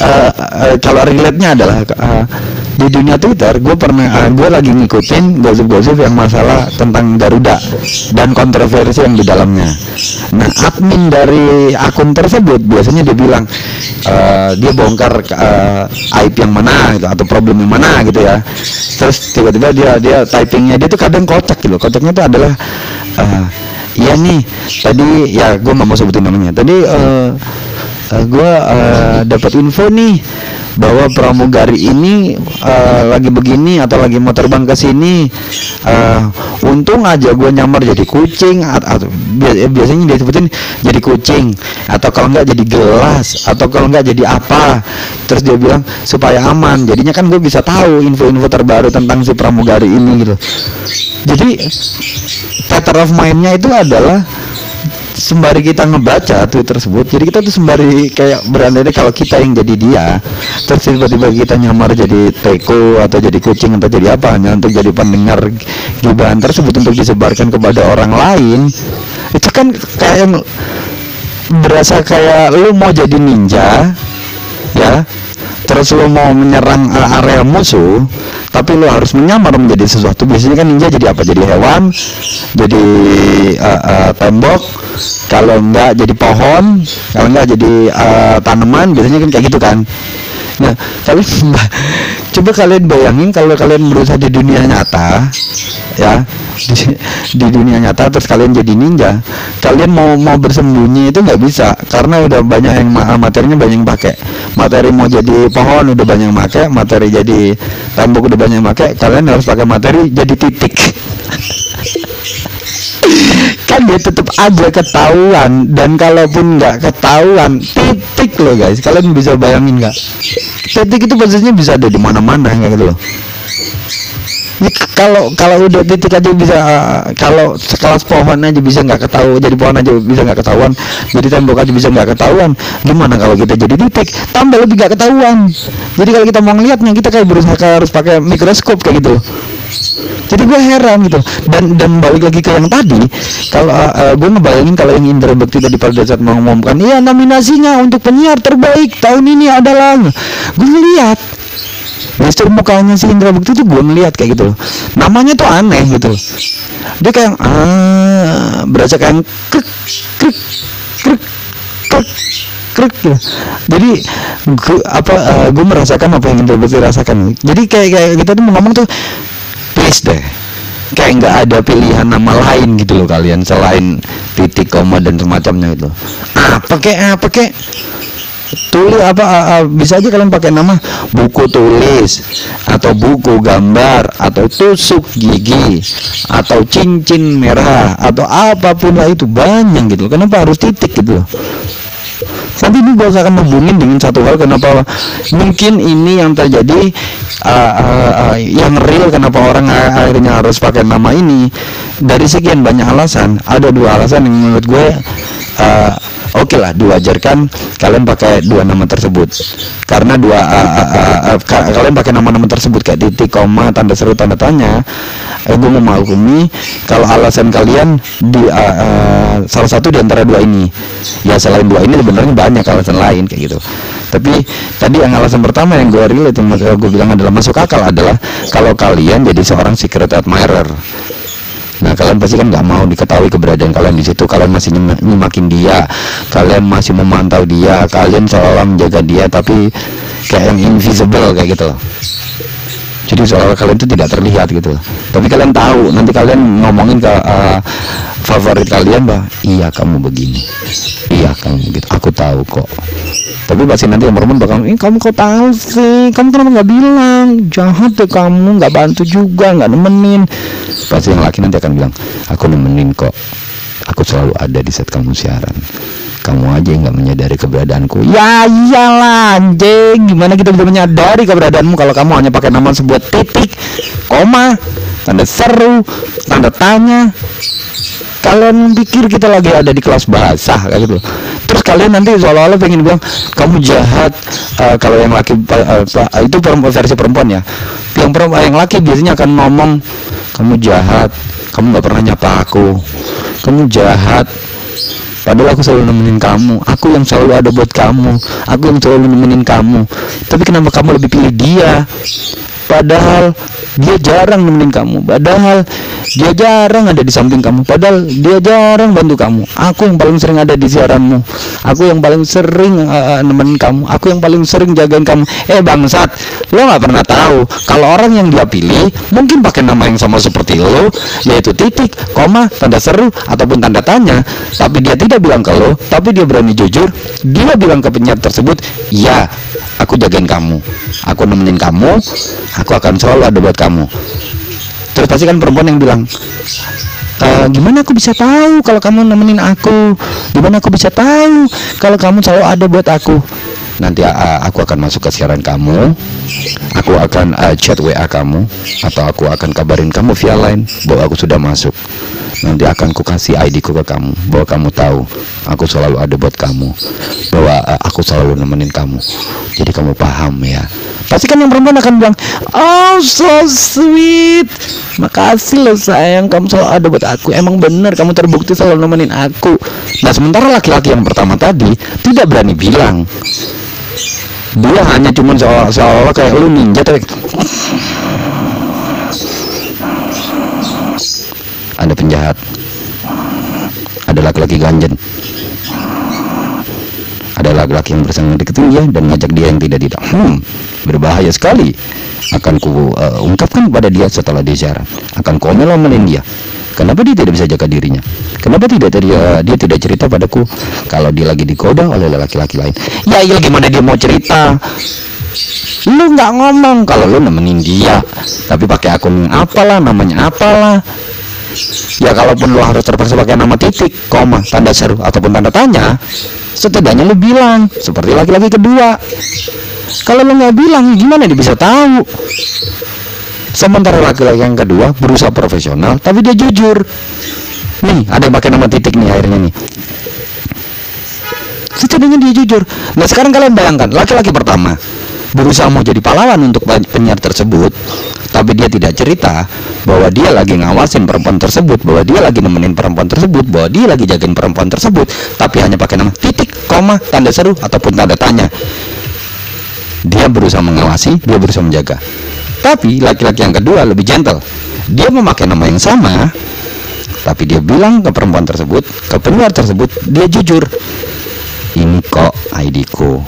uh, uh, kalau relate-nya adalah uh, di dunia Twitter gue pernah uh, gue lagi ngikutin gosip-gosip yang masalah tentang Garuda dan kontroversi yang di dalamnya. Nah admin dari akun tersebut biasanya dia bilang uh, dia bongkar uh, aib yang mana gitu atau problem yang mana gitu ya. Terus tiba-tiba dia dia typingnya dia tuh kadang kocak gitu. Kocaknya itu adalah uh, ya nih tadi ya gue nggak mau sebutin namanya. Tadi uh, uh, gue uh, dapat info nih bahwa pramugari ini uh, lagi begini atau lagi mau terbang ke sini. Uh, untung aja gue nyamar jadi kucing atau biasanya dia sebutin jadi kucing atau kalau enggak jadi gelas atau kalau enggak jadi apa. Terus dia bilang supaya aman. Jadinya kan gue bisa tahu info-info terbaru tentang si pramugari ini gitu. Jadi pattern of mindnya itu adalah sembari kita ngebaca tweet tersebut jadi kita tuh sembari kayak berandai kalau kita yang jadi dia terus tiba-tiba kita nyamar jadi teko atau jadi kucing atau jadi apa hanya untuk jadi pendengar gibahan tersebut untuk disebarkan kepada orang lain. Itu kan kayak berasa kayak lu mau jadi ninja ya terus lu mau menyerang area musuh tapi lo harus menyamar menjadi sesuatu. Biasanya kan ninja jadi apa? Jadi hewan jadi uh, uh, tembok. Kalau enggak jadi pohon. Kalau enggak jadi uh, tanaman. Biasanya kan kayak gitu kan. Nah tapi coba kalian bayangin kalau kalian berusaha di dunia nyata ya di, di dunia nyata terus kalian jadi ninja kalian mau mau bersembunyi itu nggak bisa karena udah banyak yang materinya banyak yang pakai. Materi mau jadi pohon udah banyak yang pakai materi jadi tembok udah banyak yang pakai kalian harus pakai materi jadi titik kan dia tetap aja ketahuan. Dan kalaupun nggak ketahuan titik loh guys. Kalian bisa bayangin nggak? Titik itu posisinya bisa ada di mana-mana kayak gitu loh kalau kalau udah titik aja bisa kalau sekelas pohon aja bisa nggak ketahuan jadi pohon aja bisa nggak ketahuan jadi tembok aja bisa nggak ketahuan. Gimana kalau kita jadi titik tambah lebih nggak ketahuan. Jadi kalau kita mau ngeliatnya kita kayak berusaha harus pakai mikroskop kayak gitu. Jadi gue heran gitu. Dan dan balik lagi ke yang tadi kalau uh, uh, gue ngebayangin kalau yang Indra Bekti tadi pada saat mengumumkan iya nominasinya untuk penyiar terbaik tahun ini adalah gue ngeliat gestur mukanya si Indra Bekti tuh gue ngeliat kayak gitu namanya tuh aneh gitu. Dia kayak ah berasa kayak krik krik krik krik krik gitu. jadi gue apa uh, gue merasakan apa yang Indra Bekti rasakan. Jadi kayak kayak kita tuh mau ngomong tuh please deh kayak nggak ada pilihan nama lain gitu loh kalian selain titik koma dan semacamnya itu apa kayak apa kayak tulis apa uh, bisa aja kalian pakai nama buku tulis atau buku gambar atau tusuk gigi atau cincin merah atau apa pun lah itu banyak gitu kenapa harus titik gitu nanti ini gue akan menghubungin dengan satu hal kenapa mungkin ini yang terjadi uh, uh, uh, yang real kenapa orang akhirnya harus pakai nama ini. Dari sekian banyak alasan ada dua alasan yang menurut gue uh, oke okay lah diwajarkan kalian pakai dua nama tersebut. Karena dua uh, uh, uh, uh, kalian pakai nama-nama tersebut kayak titik koma tanda seru tanda tanya. Eh, gue memaklumi kalau alasan kalian di uh, uh, salah satu di antara dua ini. Ya selain dua ini sebenarnya banyak alasan lain kayak gitu. Tapi tadi yang alasan pertama yang gue relate yang gue bilang adalah masuk akal adalah kalau kalian jadi seorang secret admirer Nah kalian pasti kan nggak mau diketahui keberadaan kalian di situ. Kalian masih nyemakin dia, kalian masih memantau dia, kalian seolah menjaga dia, tapi kayak yang invisible kayak gitu loh. Jadi seolah kalian itu tidak terlihat gitu. Tapi kalian tahu, nanti kalian ngomongin ke uh, favorit kalian? bah, iya kamu begini, iya kamu gitu. Aku tahu kok. Tapi pasti nanti yang perempuan bakal ini kamu kok tahu sih? Kamu kenapa nggak bilang? Jahat deh kamu nggak bantu juga nggak nemenin. Pasti yang laki nanti akan bilang aku nemenin kok. Aku selalu ada di saat kamu siaran. Kamu aja yang nggak menyadari keberadaanku. Ya iyalah anjing. Gimana kita bisa menyadari keberadaanmu kalau kamu hanya pakai nama sebuah titik koma tanda seru tanda tanya kalian pikir kita lagi ada di kelas bahasa kayak gitu terus kalian nanti seolah-olah pengen bilang kamu jahat. Uh, kalau yang laki uh, itu perempuan versi perempuan ya. Yang perempuan yang laki biasanya akan ngomong kamu jahat kamu nggak pernah nyapa aku kamu jahat. Padahal aku selalu nemenin kamu Aku yang selalu ada buat kamu Aku yang selalu nemenin kamu. Tapi kenapa kamu lebih pilih dia Padahal dia jarang nemenin kamu. Padahal dia jarang ada di samping kamu. Padahal dia jarang bantu kamu. Aku yang paling sering ada di siaranmu. Aku yang paling sering uh, nemenin kamu. Aku yang paling sering jagain kamu. Eh bangsat. Lo nggak pernah tahu kalau orang yang dia pilih mungkin pakai nama yang sama seperti lo yaitu titik koma tanda seru ataupun tanda tanya. Tapi dia tidak bilang ke lo tapi dia berani jujur. Dia bilang ke penyiar tersebut ya aku jagain kamu. Aku nemenin kamu aku akan selalu ada buat kamu. Terus pasti kan perempuan yang bilang e, gimana aku bisa tahu kalau kamu nemenin aku? Gimana aku bisa tahu kalau kamu selalu ada buat aku? Nanti uh, aku akan masuk ke siaran kamu. Aku akan uh, chat WA kamu atau aku akan kabarin kamu via line bahwa aku sudah masuk nanti akan ku kasih ID ku ke kamu bahwa kamu tahu aku selalu ada buat kamu bahwa uh, aku selalu nemenin kamu. Jadi kamu paham ya. Pasti kan yang perempuan akan bilang oh so sweet. Makasih loh sayang. Kamu selalu ada buat aku. Emang bener kamu terbukti selalu nemenin aku. Nah sementara laki-laki yang pertama tadi tidak berani bilang. Dia hanya cuma seolah-olah kayak lu ninja tapi ada penjahat. Ada laki-laki ganjen. Ada laki-laki yang bersama deketin dia dan ngajak dia yang tidak tidak hmm berbahaya sekali. Akan ku uh, ungkapkan kepada dia setelah dia siaran akan komen dia. Kenapa dia tidak bisa jaga dirinya? Kenapa tidak dia dia tidak cerita padaku kalau dia lagi digoda oleh laki-laki lain? Ya iya gimana dia mau cerita? Lu nggak ngomong kalau lu nemenin dia. Tapi pakai akun apalah namanya apalah ya kalaupun lo harus terpaksa pakai nama titik koma tanda seru ataupun tanda tanya setidaknya lo bilang seperti laki-laki kedua. Kalau lo nggak bilang gimana dia bisa tahu? Sementara laki-laki yang kedua berusaha profesional tapi dia jujur. Nih ada yang pakai nama titik nih akhirnya nih. Setidaknya dia jujur. Nah sekarang kalian bayangkan laki-laki pertama berusaha mau jadi pahlawan untuk penyiar tersebut tapi dia tidak cerita bahwa dia lagi ngawasin perempuan tersebut bahwa dia lagi nemenin perempuan tersebut bahwa dia lagi jagain perempuan tersebut tapi hanya pakai nama titik koma tanda seru ataupun tanda tanya. Dia berusaha mengawasi dia berusaha menjaga. Tapi laki-laki yang kedua lebih gentle. Dia memakai nama yang sama tapi dia bilang ke perempuan tersebut ke penyiar tersebut dia jujur ini kok ID ku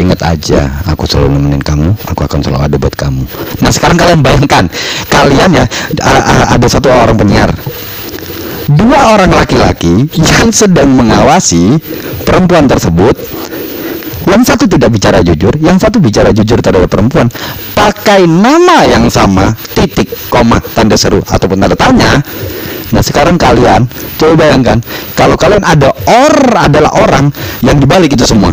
Ingat aja, aku selalu nemenin kamu, aku akan selalu ada buat kamu. Nah sekarang kalian bayangkan, kalian ya ada satu orang penyiar, dua orang laki-laki yang sedang mengawasi perempuan tersebut. Yang satu tidak bicara jujur, yang satu bicara jujur terhadap perempuan, pakai nama yang sama, titik, koma, tanda seru ataupun tanda tanya. Nah sekarang kalian coba bayangkan, kalau kalian ada or adalah orang yang dibalik itu semua.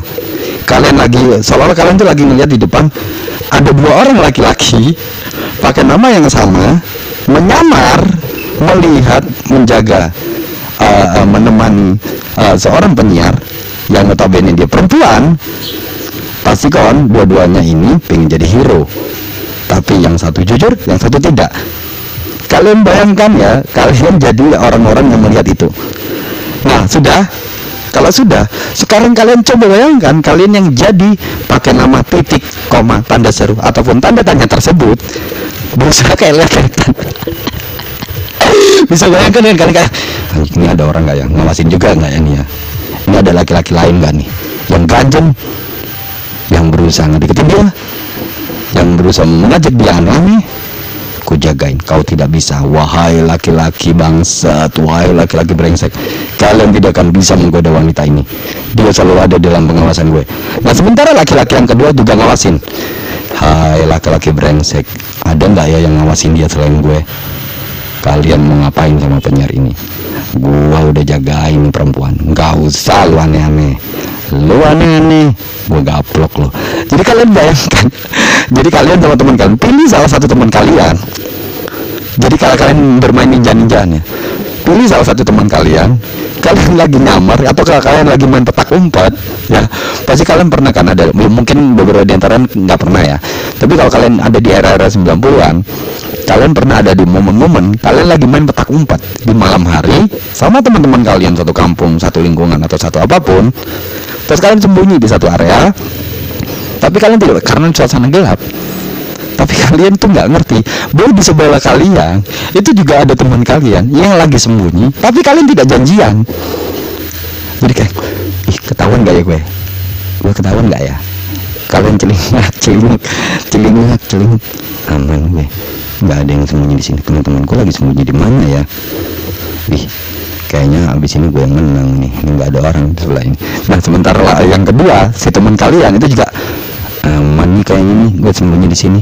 Kalian lagi seolah kalian tuh lagi ngeliat di depan ada dua orang laki-laki pakai nama yang sama menyamar melihat menjaga uh, uh, menemani uh, seorang penyiar yang notabene dia perempuan. Pasti kawan dua-duanya ini pengen jadi hero. Tapi yang satu jujur yang satu tidak kalian bayangkan ya kalian jadi orang-orang yang melihat itu. Nah sudah? Kalau sudah, sekarang kalian coba bayangkan kalian yang jadi pakai nama titik, koma, tanda seru ataupun tanda tanya tersebut berusaha kayak lihat bisa bayangkan kan kalian kayak ini ada orang nggak ya? Ngawasin juga nggak ya nih ya? Ini ada laki-laki lain nggak nih? Yang ganjen yang berusaha ngedeketin dia yang berusaha mengajak dia aneh ku jagain. Kau tidak bisa. Wahai laki-laki bangsat wahai laki-laki brengsek. Kalian tidak akan bisa menggoda wanita ini. Dia selalu ada dalam pengawasan gue. Nah sementara laki-laki yang kedua juga ngawasin. Hai laki-laki brengsek ada nggak ya yang ngawasin dia selain gue? Kalian mau ngapain sama penyiar ini? Gua udah jagain perempuan. Nggak usah lu aneh-aneh lu aneh-aneh gua gaplok lo jadi kalian bayangkan jadi kalian teman-teman kalian pilih salah satu teman kalian. Jadi kalau kalian bermain ninja-ninjaan ya pilih salah satu teman kalian kalian lagi nyamar atau kalau kalian lagi main petak umpet ya pasti kalian pernah kan ada mungkin beberapa di antara nggak pernah ya. Tapi kalau kalian ada di era-era 90-an kalian pernah ada di momen-momen kalian lagi main petak umpet di malam hari sama teman-teman kalian satu kampung satu lingkungan atau satu apa pun. Terus kalian sembunyi di satu area tapi kalian tidak karena suasana gelap. Tapi kalian tuh nggak ngerti bahwa di sebelah kalian itu juga ada teman kalian yang lagi sembunyi tapi kalian tidak janjian. Jadi kayak ih ketahuan gak ya gue? Gue ketahuan gak ya? Kalian celingak celingak celingak celingak aman gue nggak ada yang sembunyi di sini. Teman-temanku lagi sembunyi di mana ya? Ih kayaknya abis ini gue yang menang nih. Ini nggak ada orang di sebelah ini. Nah sementara lah. Yang kedua si teman kalian itu juga aman nih kayaknya nih. Gue sembunyi di sini.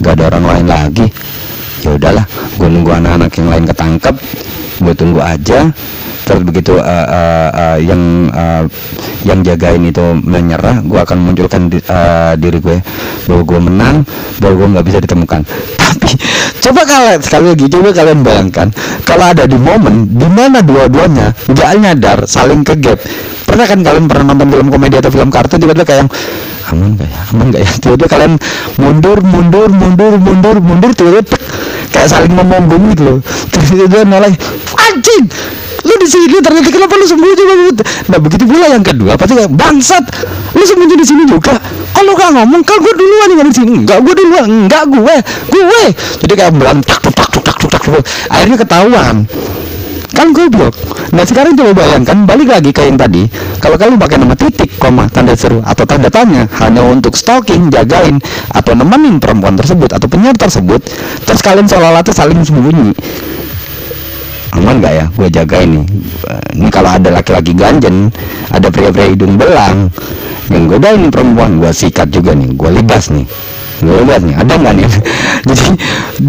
Nggak ada orang lain lagi. Ya udahlah gue nunggu anak-anak yang lain ketangkep gue tunggu aja. Terus begitu uh, uh, uh, yang uh, yang jagain itu menyerah gue akan munculkan di, uh, diri gue bahwa gue menang bahwa gue nggak bisa ditemukan. Tapi coba kalian sekali lagi coba kalian bayangkan kalau ada di momen di mana dua-duanya nggak nyadar saling kegap pernah kan kalian pernah nonton film komedi atau film kartun tiba-tiba kayak aman gak ya? Aman gak ya? Tiba-tiba kalian mundur mundur mundur mundur mundur tiba-tiba kayak saling ngomong gitu loh. Tiba-tiba nolak anjing. Lu di sini ternyata kenapa lu sembunyi banget nah begitu pula yang kedua pasti kayak bangsat. Lu sembunyi di sini juga. Kalau gak ngomong kan gue duluan yang di sini. Enggak gue duluan. Enggak gue gue jadi kayak berantak tak tak tak tak tak akhirnya ketahuan. Kan goblok nah sekarang coba bayangkan balik lagi ke yang tadi. Kalau kalian pakai nama titik koma tanda seru atau tanda tanya hanya untuk stalking jagain atau nemenin perempuan tersebut atau penyiar tersebut terus kalian seolah-olah saling sembunyi aman gak ya gue jaga ini? Ini kalau ada laki-laki ganjen ada pria-pria hidung belang. Yang ini perempuan gue sikat juga nih gue libas nih lihat nih ada nggak nih? Jadi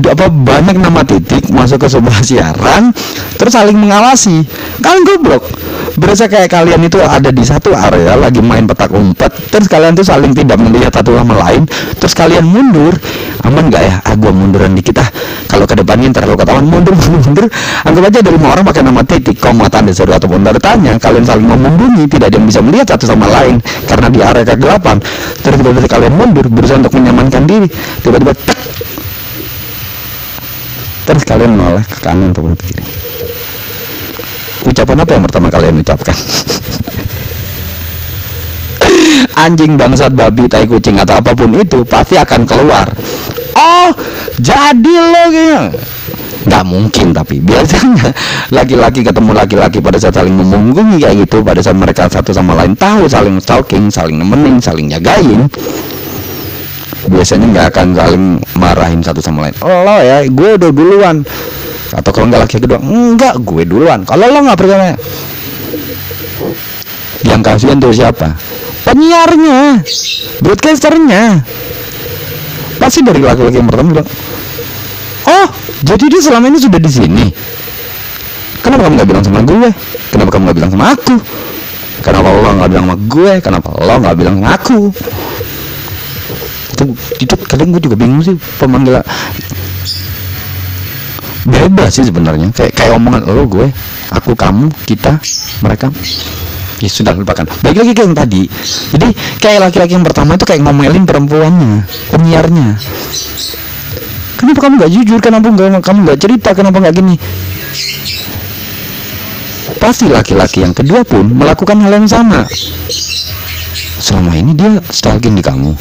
apa banyak nama titik masuk ke sebuah siaran terus saling mengawasi. Kan goblok. Berasa kayak kalian itu ada di satu area lagi main petak umpet terus kalian tuh saling tidak melihat satu sama lain terus kalian mundur. Aman nggak ya? Ah munduran dikit ah. Kalau ke depannya ntar kalau ketahuan mundur mundur. Mundur anggap aja dari lima orang pakai nama titik koma tanda seru ataupun tanda tanya. Kalian saling membunyi tidak ada yang bisa melihat satu sama lain karena di area kegelapan. Terus kalian mundur berusaha untuk menyamankan diri. Tiba-tiba terus kalian menoleh ke kanan ataupun ke kiri ucapan apa yang pertama kalian ucapkan? Anjing bangsat babi tai kucing atau apa pun itu pasti akan keluar. Oh jadi lo gitu. Nggak mungkin tapi biasanya laki-laki ketemu laki-laki pada saat saling memunggungi kayak gitu pada saat mereka satu sama lain tahu saling stalking saling nemenin saling jagain biasanya nggak akan saling marahin satu sama lain. Lo ya gue udah duluan. Atau kalau nggak laki kedua enggak gue duluan. Kalau lo nggak percaya yang kasihan tuh siapa? Penyiarnya. Broadcasternya. Pasti dari laki-laki yang pertama bilang oh jadi dia selama ini sudah di sini? Kenapa kamu nggak bilang sama gue? Kenapa kamu nggak bilang sama aku? Kenapa lo nggak bilang sama gue? Kenapa lo nggak bilang sama aku itu itu kadang gue juga bingung sih pemanggilan bebas sih sebenarnya. Kayak kayak omongan lo gue aku kamu kita mereka. Ya sudah lupakan. Balik lagi ke yang tadi. Jadi kayak laki-laki yang pertama itu kayak ngomelin perempuannya penyiarnya. Kenapa kamu nggak jujur? Kenapa nggak kamu nggak cerita? Kenapa nggak gini? Pasti laki-laki yang kedua pun melakukan hal yang sama. Selama ini dia stalking di kamu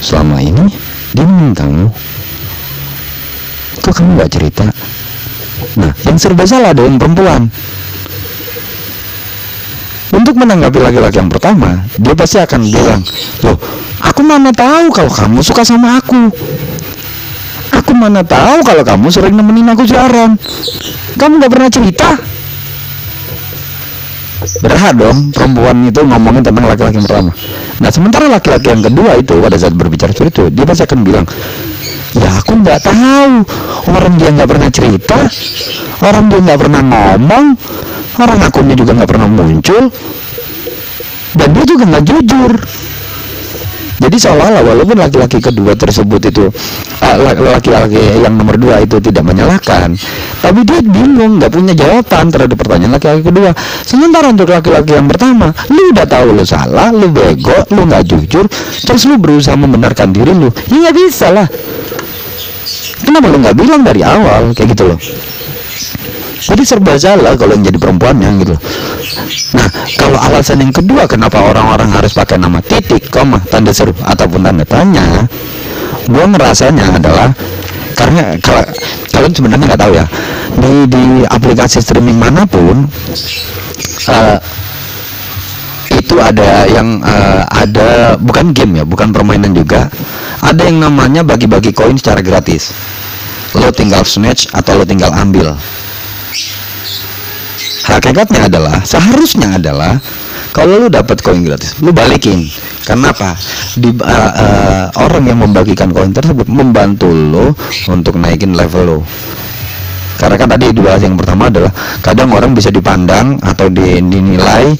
selama ini dia kamu kok kamu nggak cerita? Nah yang serba salah yang perempuan. Untuk menanggapi laki-laki yang pertama dia pasti akan bilang loh aku mana tahu kalau kamu suka sama aku? Aku mana tahu kalau kamu sering nemenin aku siaran. Kamu nggak pernah cerita berhak dong perempuan itu ngomongin tentang laki-laki yang pertama. Nah sementara laki-laki yang kedua itu pada saat berbicara seperti itu dia pasti akan bilang ya aku nggak tahu. Orang dia nggak pernah cerita. Orang dia nggak pernah ngomong. Orang akunnya juga nggak pernah muncul. Dan dia juga nggak jujur jadi seolah-olah walaupun laki-laki kedua tersebut itu uh, laki-laki yang nomor dua itu tidak menyalahkan, tapi dia bingung, nggak punya jawaban terhadap pertanyaan laki-laki kedua. Sementara untuk laki-laki yang pertama, lu udah tahu lu salah, lu bego, lu nggak jujur, terus lu berusaha membenarkan diri lu, ya nggak bisa lah. Kenapa lu nggak bilang dari awal kayak gitu loh? Jadi serba salah kalau yang jadi perempuannya gitu. Nah kalau alasan yang kedua kenapa orang-orang harus pakai nama titik koma tanda seru ataupun tanda tanya gue ngerasanya adalah karena kalau kalian sebenarnya nggak tahu ya di di aplikasi streaming mana pun uh, itu ada yang uh, ada bukan game ya bukan permainan juga ada yang namanya bagi-bagi koin secara gratis. Lo tinggal snatch atau lo tinggal ambil hakikatnya adalah seharusnya adalah kalau lu dapat koin gratis lu balikin. Karena apa? Di uh, uh, orang yang membagikan koin tersebut membantu lo untuk naikin level lo karena kan tadi dua yang pertama adalah kadang orang bisa dipandang atau dinilai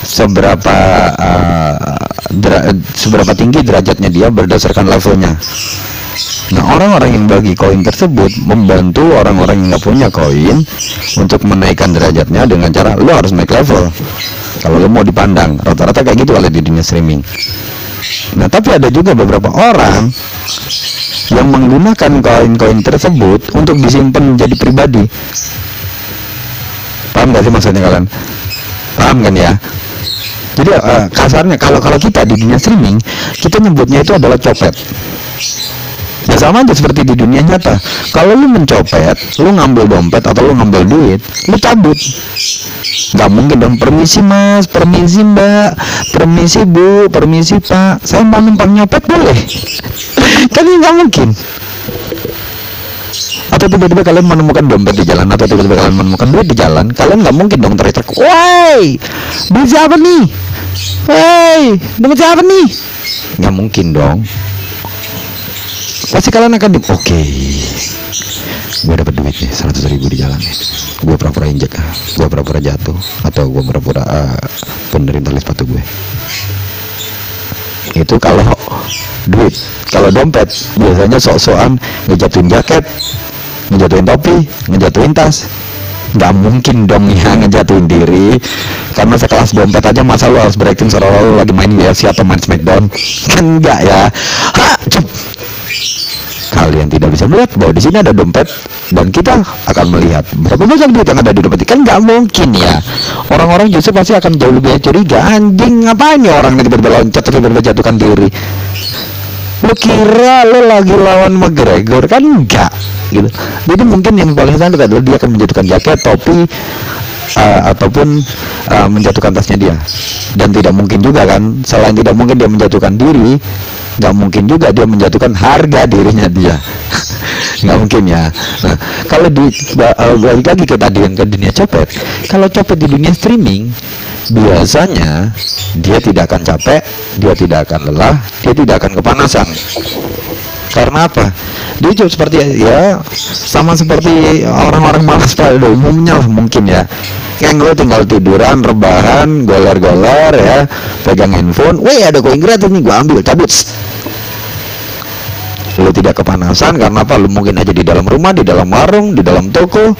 seberapa uh, seberapa tinggi derajatnya dia berdasarkan levelnya Nah orang-orang yang bagi koin tersebut membantu orang-orang yang nggak punya koin untuk menaikkan derajatnya dengan cara lo harus naik level. Kalau lo mau dipandang, rata-rata kayak gitu kalau di dunia streaming. Nah tapi ada juga beberapa orang yang menggunakan koin-koin tersebut untuk disimpan menjadi pribadi. Paham gak sih maksudnya kalian? Paham kan ya? Jadi uh, kasarnya kalau kalau kita di dunia streaming kita nyebutnya itu adalah copet ya sama aja seperti di dunia nyata. Kalau lu mencopet lu ngambil dompet atau lu ngambil duit lu cabut. Nggak mungkin dong. Permisi mas. Permisi mbak. Permisi bu. Permisi pak. Saya mau numpang nyopet boleh? Kan nggak mungkin. Atau tiba-tiba kalian menemukan dompet di jalan atau tiba-tiba kalian menemukan duit di jalan kalian nggak mungkin dong teriak woi duit siapa nih? Hei, dompet siapa nih? Nggak mungkin dong pasti kalian akan oke. Okay. gue dapat duit nih seratus ribu di jalan gue pura-pura injek gue pura-pura jatuh atau gue pura-pura uh, benerin tali sepatu gue itu kalau duit kalau dompet biasanya sok-sokan ngejatuhin jaket ngejatuhin topi ngejatuhin tas nggak mungkin dong ya ngejatuhin diri. Karena sekelas dompet aja masa lu harus berakting seolah lu lagi main UFC atau main Smackdown? Kan enggak ya? Ha, cup. Kalian tidak bisa melihat bahwa di sini ada dompet dan kita akan melihat berapa banyak duit yang ada di dompet. Kan nggak mungkin ya. Orang-orang justru pasti akan jauh lebih curiga. Anjing ngapain ya orang tiba-tiba loncat tiba-tiba jatuhkan diri lu kira lu lagi lawan McGregor? Kan enggak gitu. Jadi mungkin yang paling standar adalah dia akan menjatuhkan jaket topi uh, ataupun uh, menjatuhkan tasnya dia. Dan tidak mungkin juga kan selain tidak mungkin dia menjatuhkan diri nggak mungkin juga dia menjatuhkan harga dirinya dia. Nggak mungkin ya. Nah kalau di uh, balik lagi ke tadi yang ke dunia copet. Kalau copet di dunia streaming biasanya dia tidak akan capek dia tidak akan lelah dia tidak akan kepanasan. Karena apa? Dia juga seperti ya sama seperti orang-orang malas pada umumnya mungkin ya. Yang lo tinggal tiduran rebahan goler-goler ya pegang handphone weh ada koin gratis nih gue ambil cabut. Lo tidak kepanasan karena apa? Lo mungkin aja di dalam rumah di dalam warung di dalam toko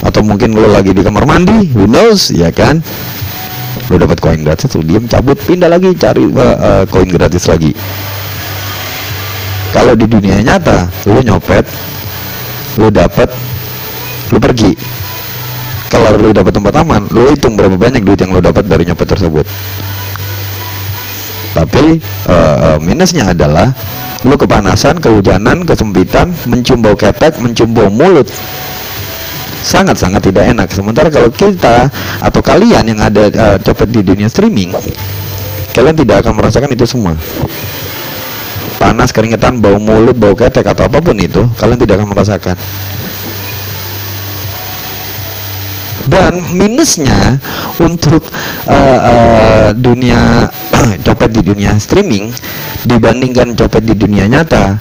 atau mungkin lo lagi di kamar mandi who knows ya kan lo dapat koin gratis lo diem cabut. Pindah lagi cari uh, uh, koin gratis lagi. Kalau di dunia nyata lo nyopet lo dapat lo pergi. Kalau lo dapat tempat aman lo hitung berapa banyak duit yang lo dapat dari nyopet tersebut. Tapi uh, minusnya adalah lo kepanasan, kehujanan, kesempitan, mencium bau ketek, mencium bau mulut sangat-sangat tidak enak. Sementara kalau kita atau kalian yang ada uh, copet di dunia streaming, kalian tidak akan merasakan itu semua. Panas, keringetan, bau mulut, bau ketek atau apa pun itu, kalian tidak akan merasakan. Dan minusnya untuk uh, uh, dunia copet di dunia streaming dibandingkan copet di dunia nyata,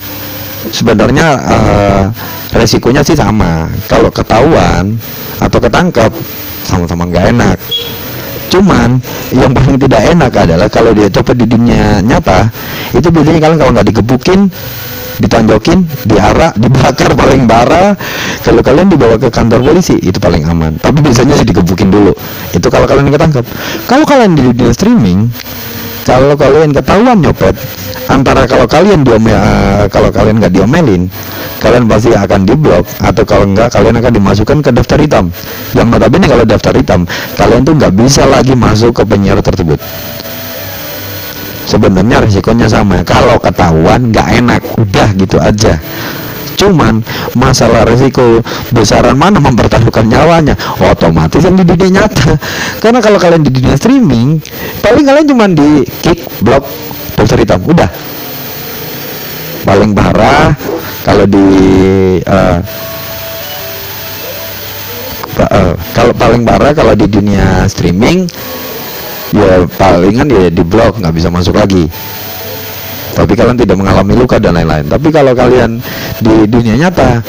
sebenarnya uh, resikonya sih sama kalau ketahuan atau ketangkep sama-sama nggak enak cuman yang paling tidak enak adalah kalau dia copet di dunia nyata itu biasanya kalian kalau nggak digebukin ditanjokin, diarak, dibakar paling parah. Kalau kalian dibawa ke kantor polisi itu paling aman. Tapi biasanya sih digebukin dulu. Itu kalau kalian ketangkap. Kalau kalian di dunia streaming, kalau kalian ketahuan nyopet, antara kalau kalian diomel, uh, kalau kalian nggak diomelin, kalian pasti akan diblok atau kalau enggak kalian akan dimasukkan ke daftar hitam. Yang notabene kalau daftar hitam, kalian tuh nggak bisa lagi masuk ke penyiar tersebut. Sebenarnya resikonya sama kalau ketahuan nggak enak. Udah gitu aja cuman masalah resiko besaran mana mempertaruhkan nyawanya? Otomatis yang di dunia nyata. Karena kalau kalian di dunia streaming paling kalian cuma di kick block poster hitam udah. Paling parah kalau di uh, uh, kalau paling parah kalau di dunia streaming ya palingan ya di blok nggak bisa masuk lagi tapi kalian tidak mengalami luka dan lain-lain. Tapi kalau kalian di dunia nyata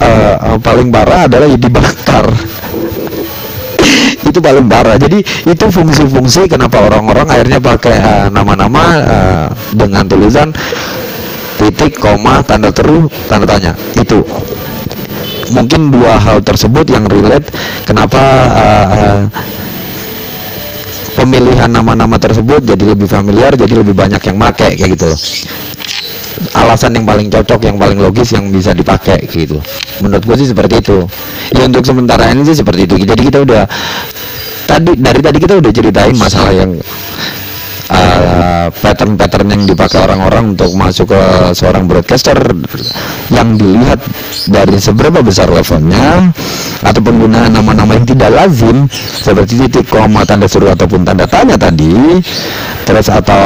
uh, paling parah adalah ya dibakar. Itu paling parah. Jadi itu fungsi-fungsi kenapa orang-orang akhirnya pakai uh, nama-nama uh, dengan tulisan titik koma tanda teru tanda tanya. Itu. Mungkin dua hal tersebut yang relate kenapa uh, uh, pemilihan nama-nama tersebut jadi lebih familiar jadi lebih banyak yang make kayak gitu. Alasan yang paling cocok yang paling logis yang bisa dipakai gitu. Menurut gue sih seperti itu. Ya untuk sementara ini sih seperti itu. Jadi kita udah tadi dari tadi kita udah ceritain masalah yang uh, pattern-pattern yang dipakai orang-orang untuk masuk ke seorang broadcaster yang dilihat dari seberapa besar levelnya atau penggunaan nama-nama yang tidak lazim seperti titik koma tanda seru ataupun tanda tanya tadi terus atau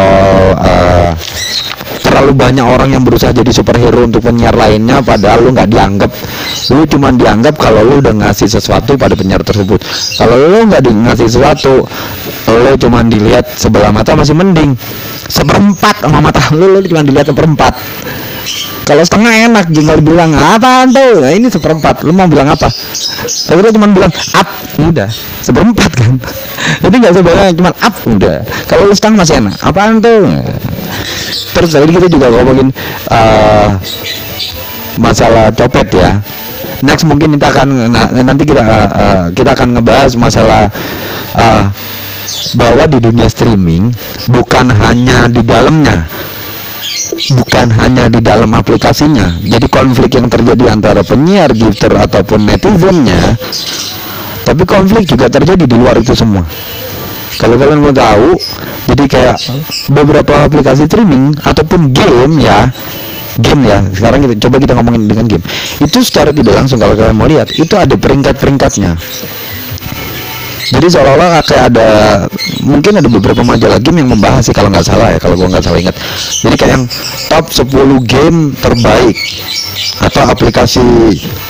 uh, terlalu banyak orang yang berusaha jadi superhero untuk penyiar lainnya padahal lu nggak dianggap. Lu cuma dianggap kalau lu udah ngasih sesuatu pada penyiar tersebut. Kalau lu nggak di ngasih sesuatu lu cuma dilihat sebelah mata masih mending. Seperempat sama mata lu lu cuma dilihat seperempat kalau setengah enak tinggal bilang apa tuh? Nah, ini seperempat. Lu mau bilang apa? Tapi lu cuma bilang up udah seperempat kan. Jadi nggak sebenarnya cuma up udah. Kalau lu setengah masih enak. Apaan tuh? Terus tadi kita juga ngomongin uh, masalah copet ya. Next mungkin kita akan nanti kita uh, kita akan ngebahas masalah uh, bahwa di dunia streaming bukan hanya di dalamnya bukan hanya di dalam aplikasinya. Jadi konflik yang terjadi antara penyiar gifter ataupun netizennya tapi konflik juga terjadi di luar itu semua. Kalau kalian mau tahu jadi kayak beberapa aplikasi streaming ataupun game ya game ya. Sekarang kita coba kita ngomongin dengan game. Itu secara tidak langsung kalau kalian mau lihat itu ada peringkat-peringkatnya jadi seolah-olah kayak ada mungkin ada beberapa majalah game yang membahas sih kalau nggak salah ya kalau gua nggak salah ingat. Jadi kayak yang top 10 game terbaik atau aplikasi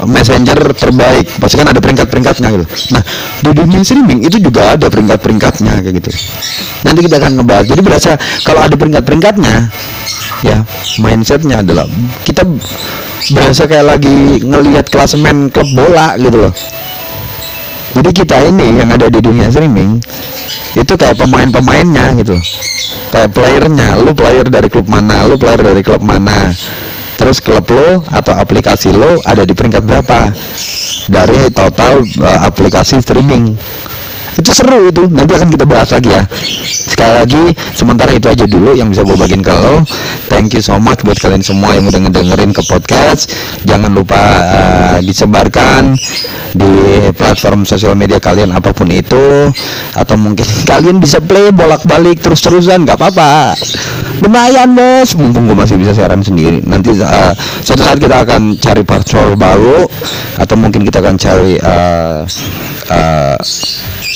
messenger terbaik. Pasti kan ada peringkat-peringkatnya gitu. Nah di dunia streaming itu juga ada peringkat-peringkatnya kayak gitu. Nanti kita akan ngebahas. Jadi berasa kalau ada peringkat-peringkatnya ya mindsetnya adalah kita berasa kayak lagi ngelihat klasemen klub bola gitu loh jadi kita ini yang ada di dunia streaming itu kayak pemain-pemainnya gitu. Kayak playernya lu player dari klub mana lu player dari klub mana. Terus klub lo atau aplikasi lo ada di peringkat berapa? Dari total uh, aplikasi streaming itu seru itu. Nanti akan kita bahas lagi ya. Sekali lagi sementara itu aja dulu yang bisa gue bagiin ke lo. Thank you so much buat kalian semua yang udah ngedengerin ke podcast. Jangan lupa uh, disebarkan di platform sosial media kalian apa pun itu. Atau mungkin kalian bisa play bolak-balik terus-terusan nggak apa-apa. Lumayan bos. Mumpung gue masih bisa siaran sendiri. Nanti uh, suatu saat kita akan cari partner baru. Atau mungkin kita akan cari uh, uh,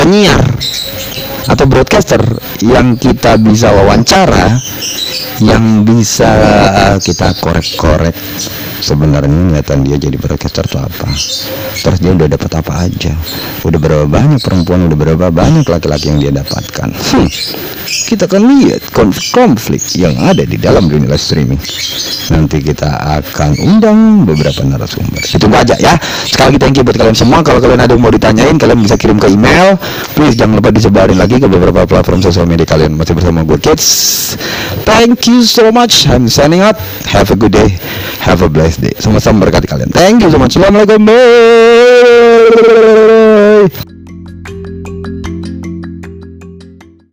penyiar atau broadcaster yang kita bisa wawancara yang bisa kita korek-korek sebenarnya niatan dia jadi broadcaster itu apa. Terus dia udah dapat apa aja. Udah berapa banyak perempuan udah berapa banyak laki-laki yang dia dapatkan. Hmm. kita akan lihat konflik yang ada di dalam dunia streaming. Nanti kita akan undang beberapa narasumber. Itu aja ya. Sekali lagi thank you buat kalian semua. Kalau kalian ada yang mau ditanyain kalian bisa kirim ke email please jangan lupa disebarin lagi ke beberapa platform sosial media kalian. Masih bersama gue kids. Thank you so much. I'm signing out. Have a good day. Have a blessed day. Sama-sama berkati kalian. Thank you so much. Assalamualaikum. Bye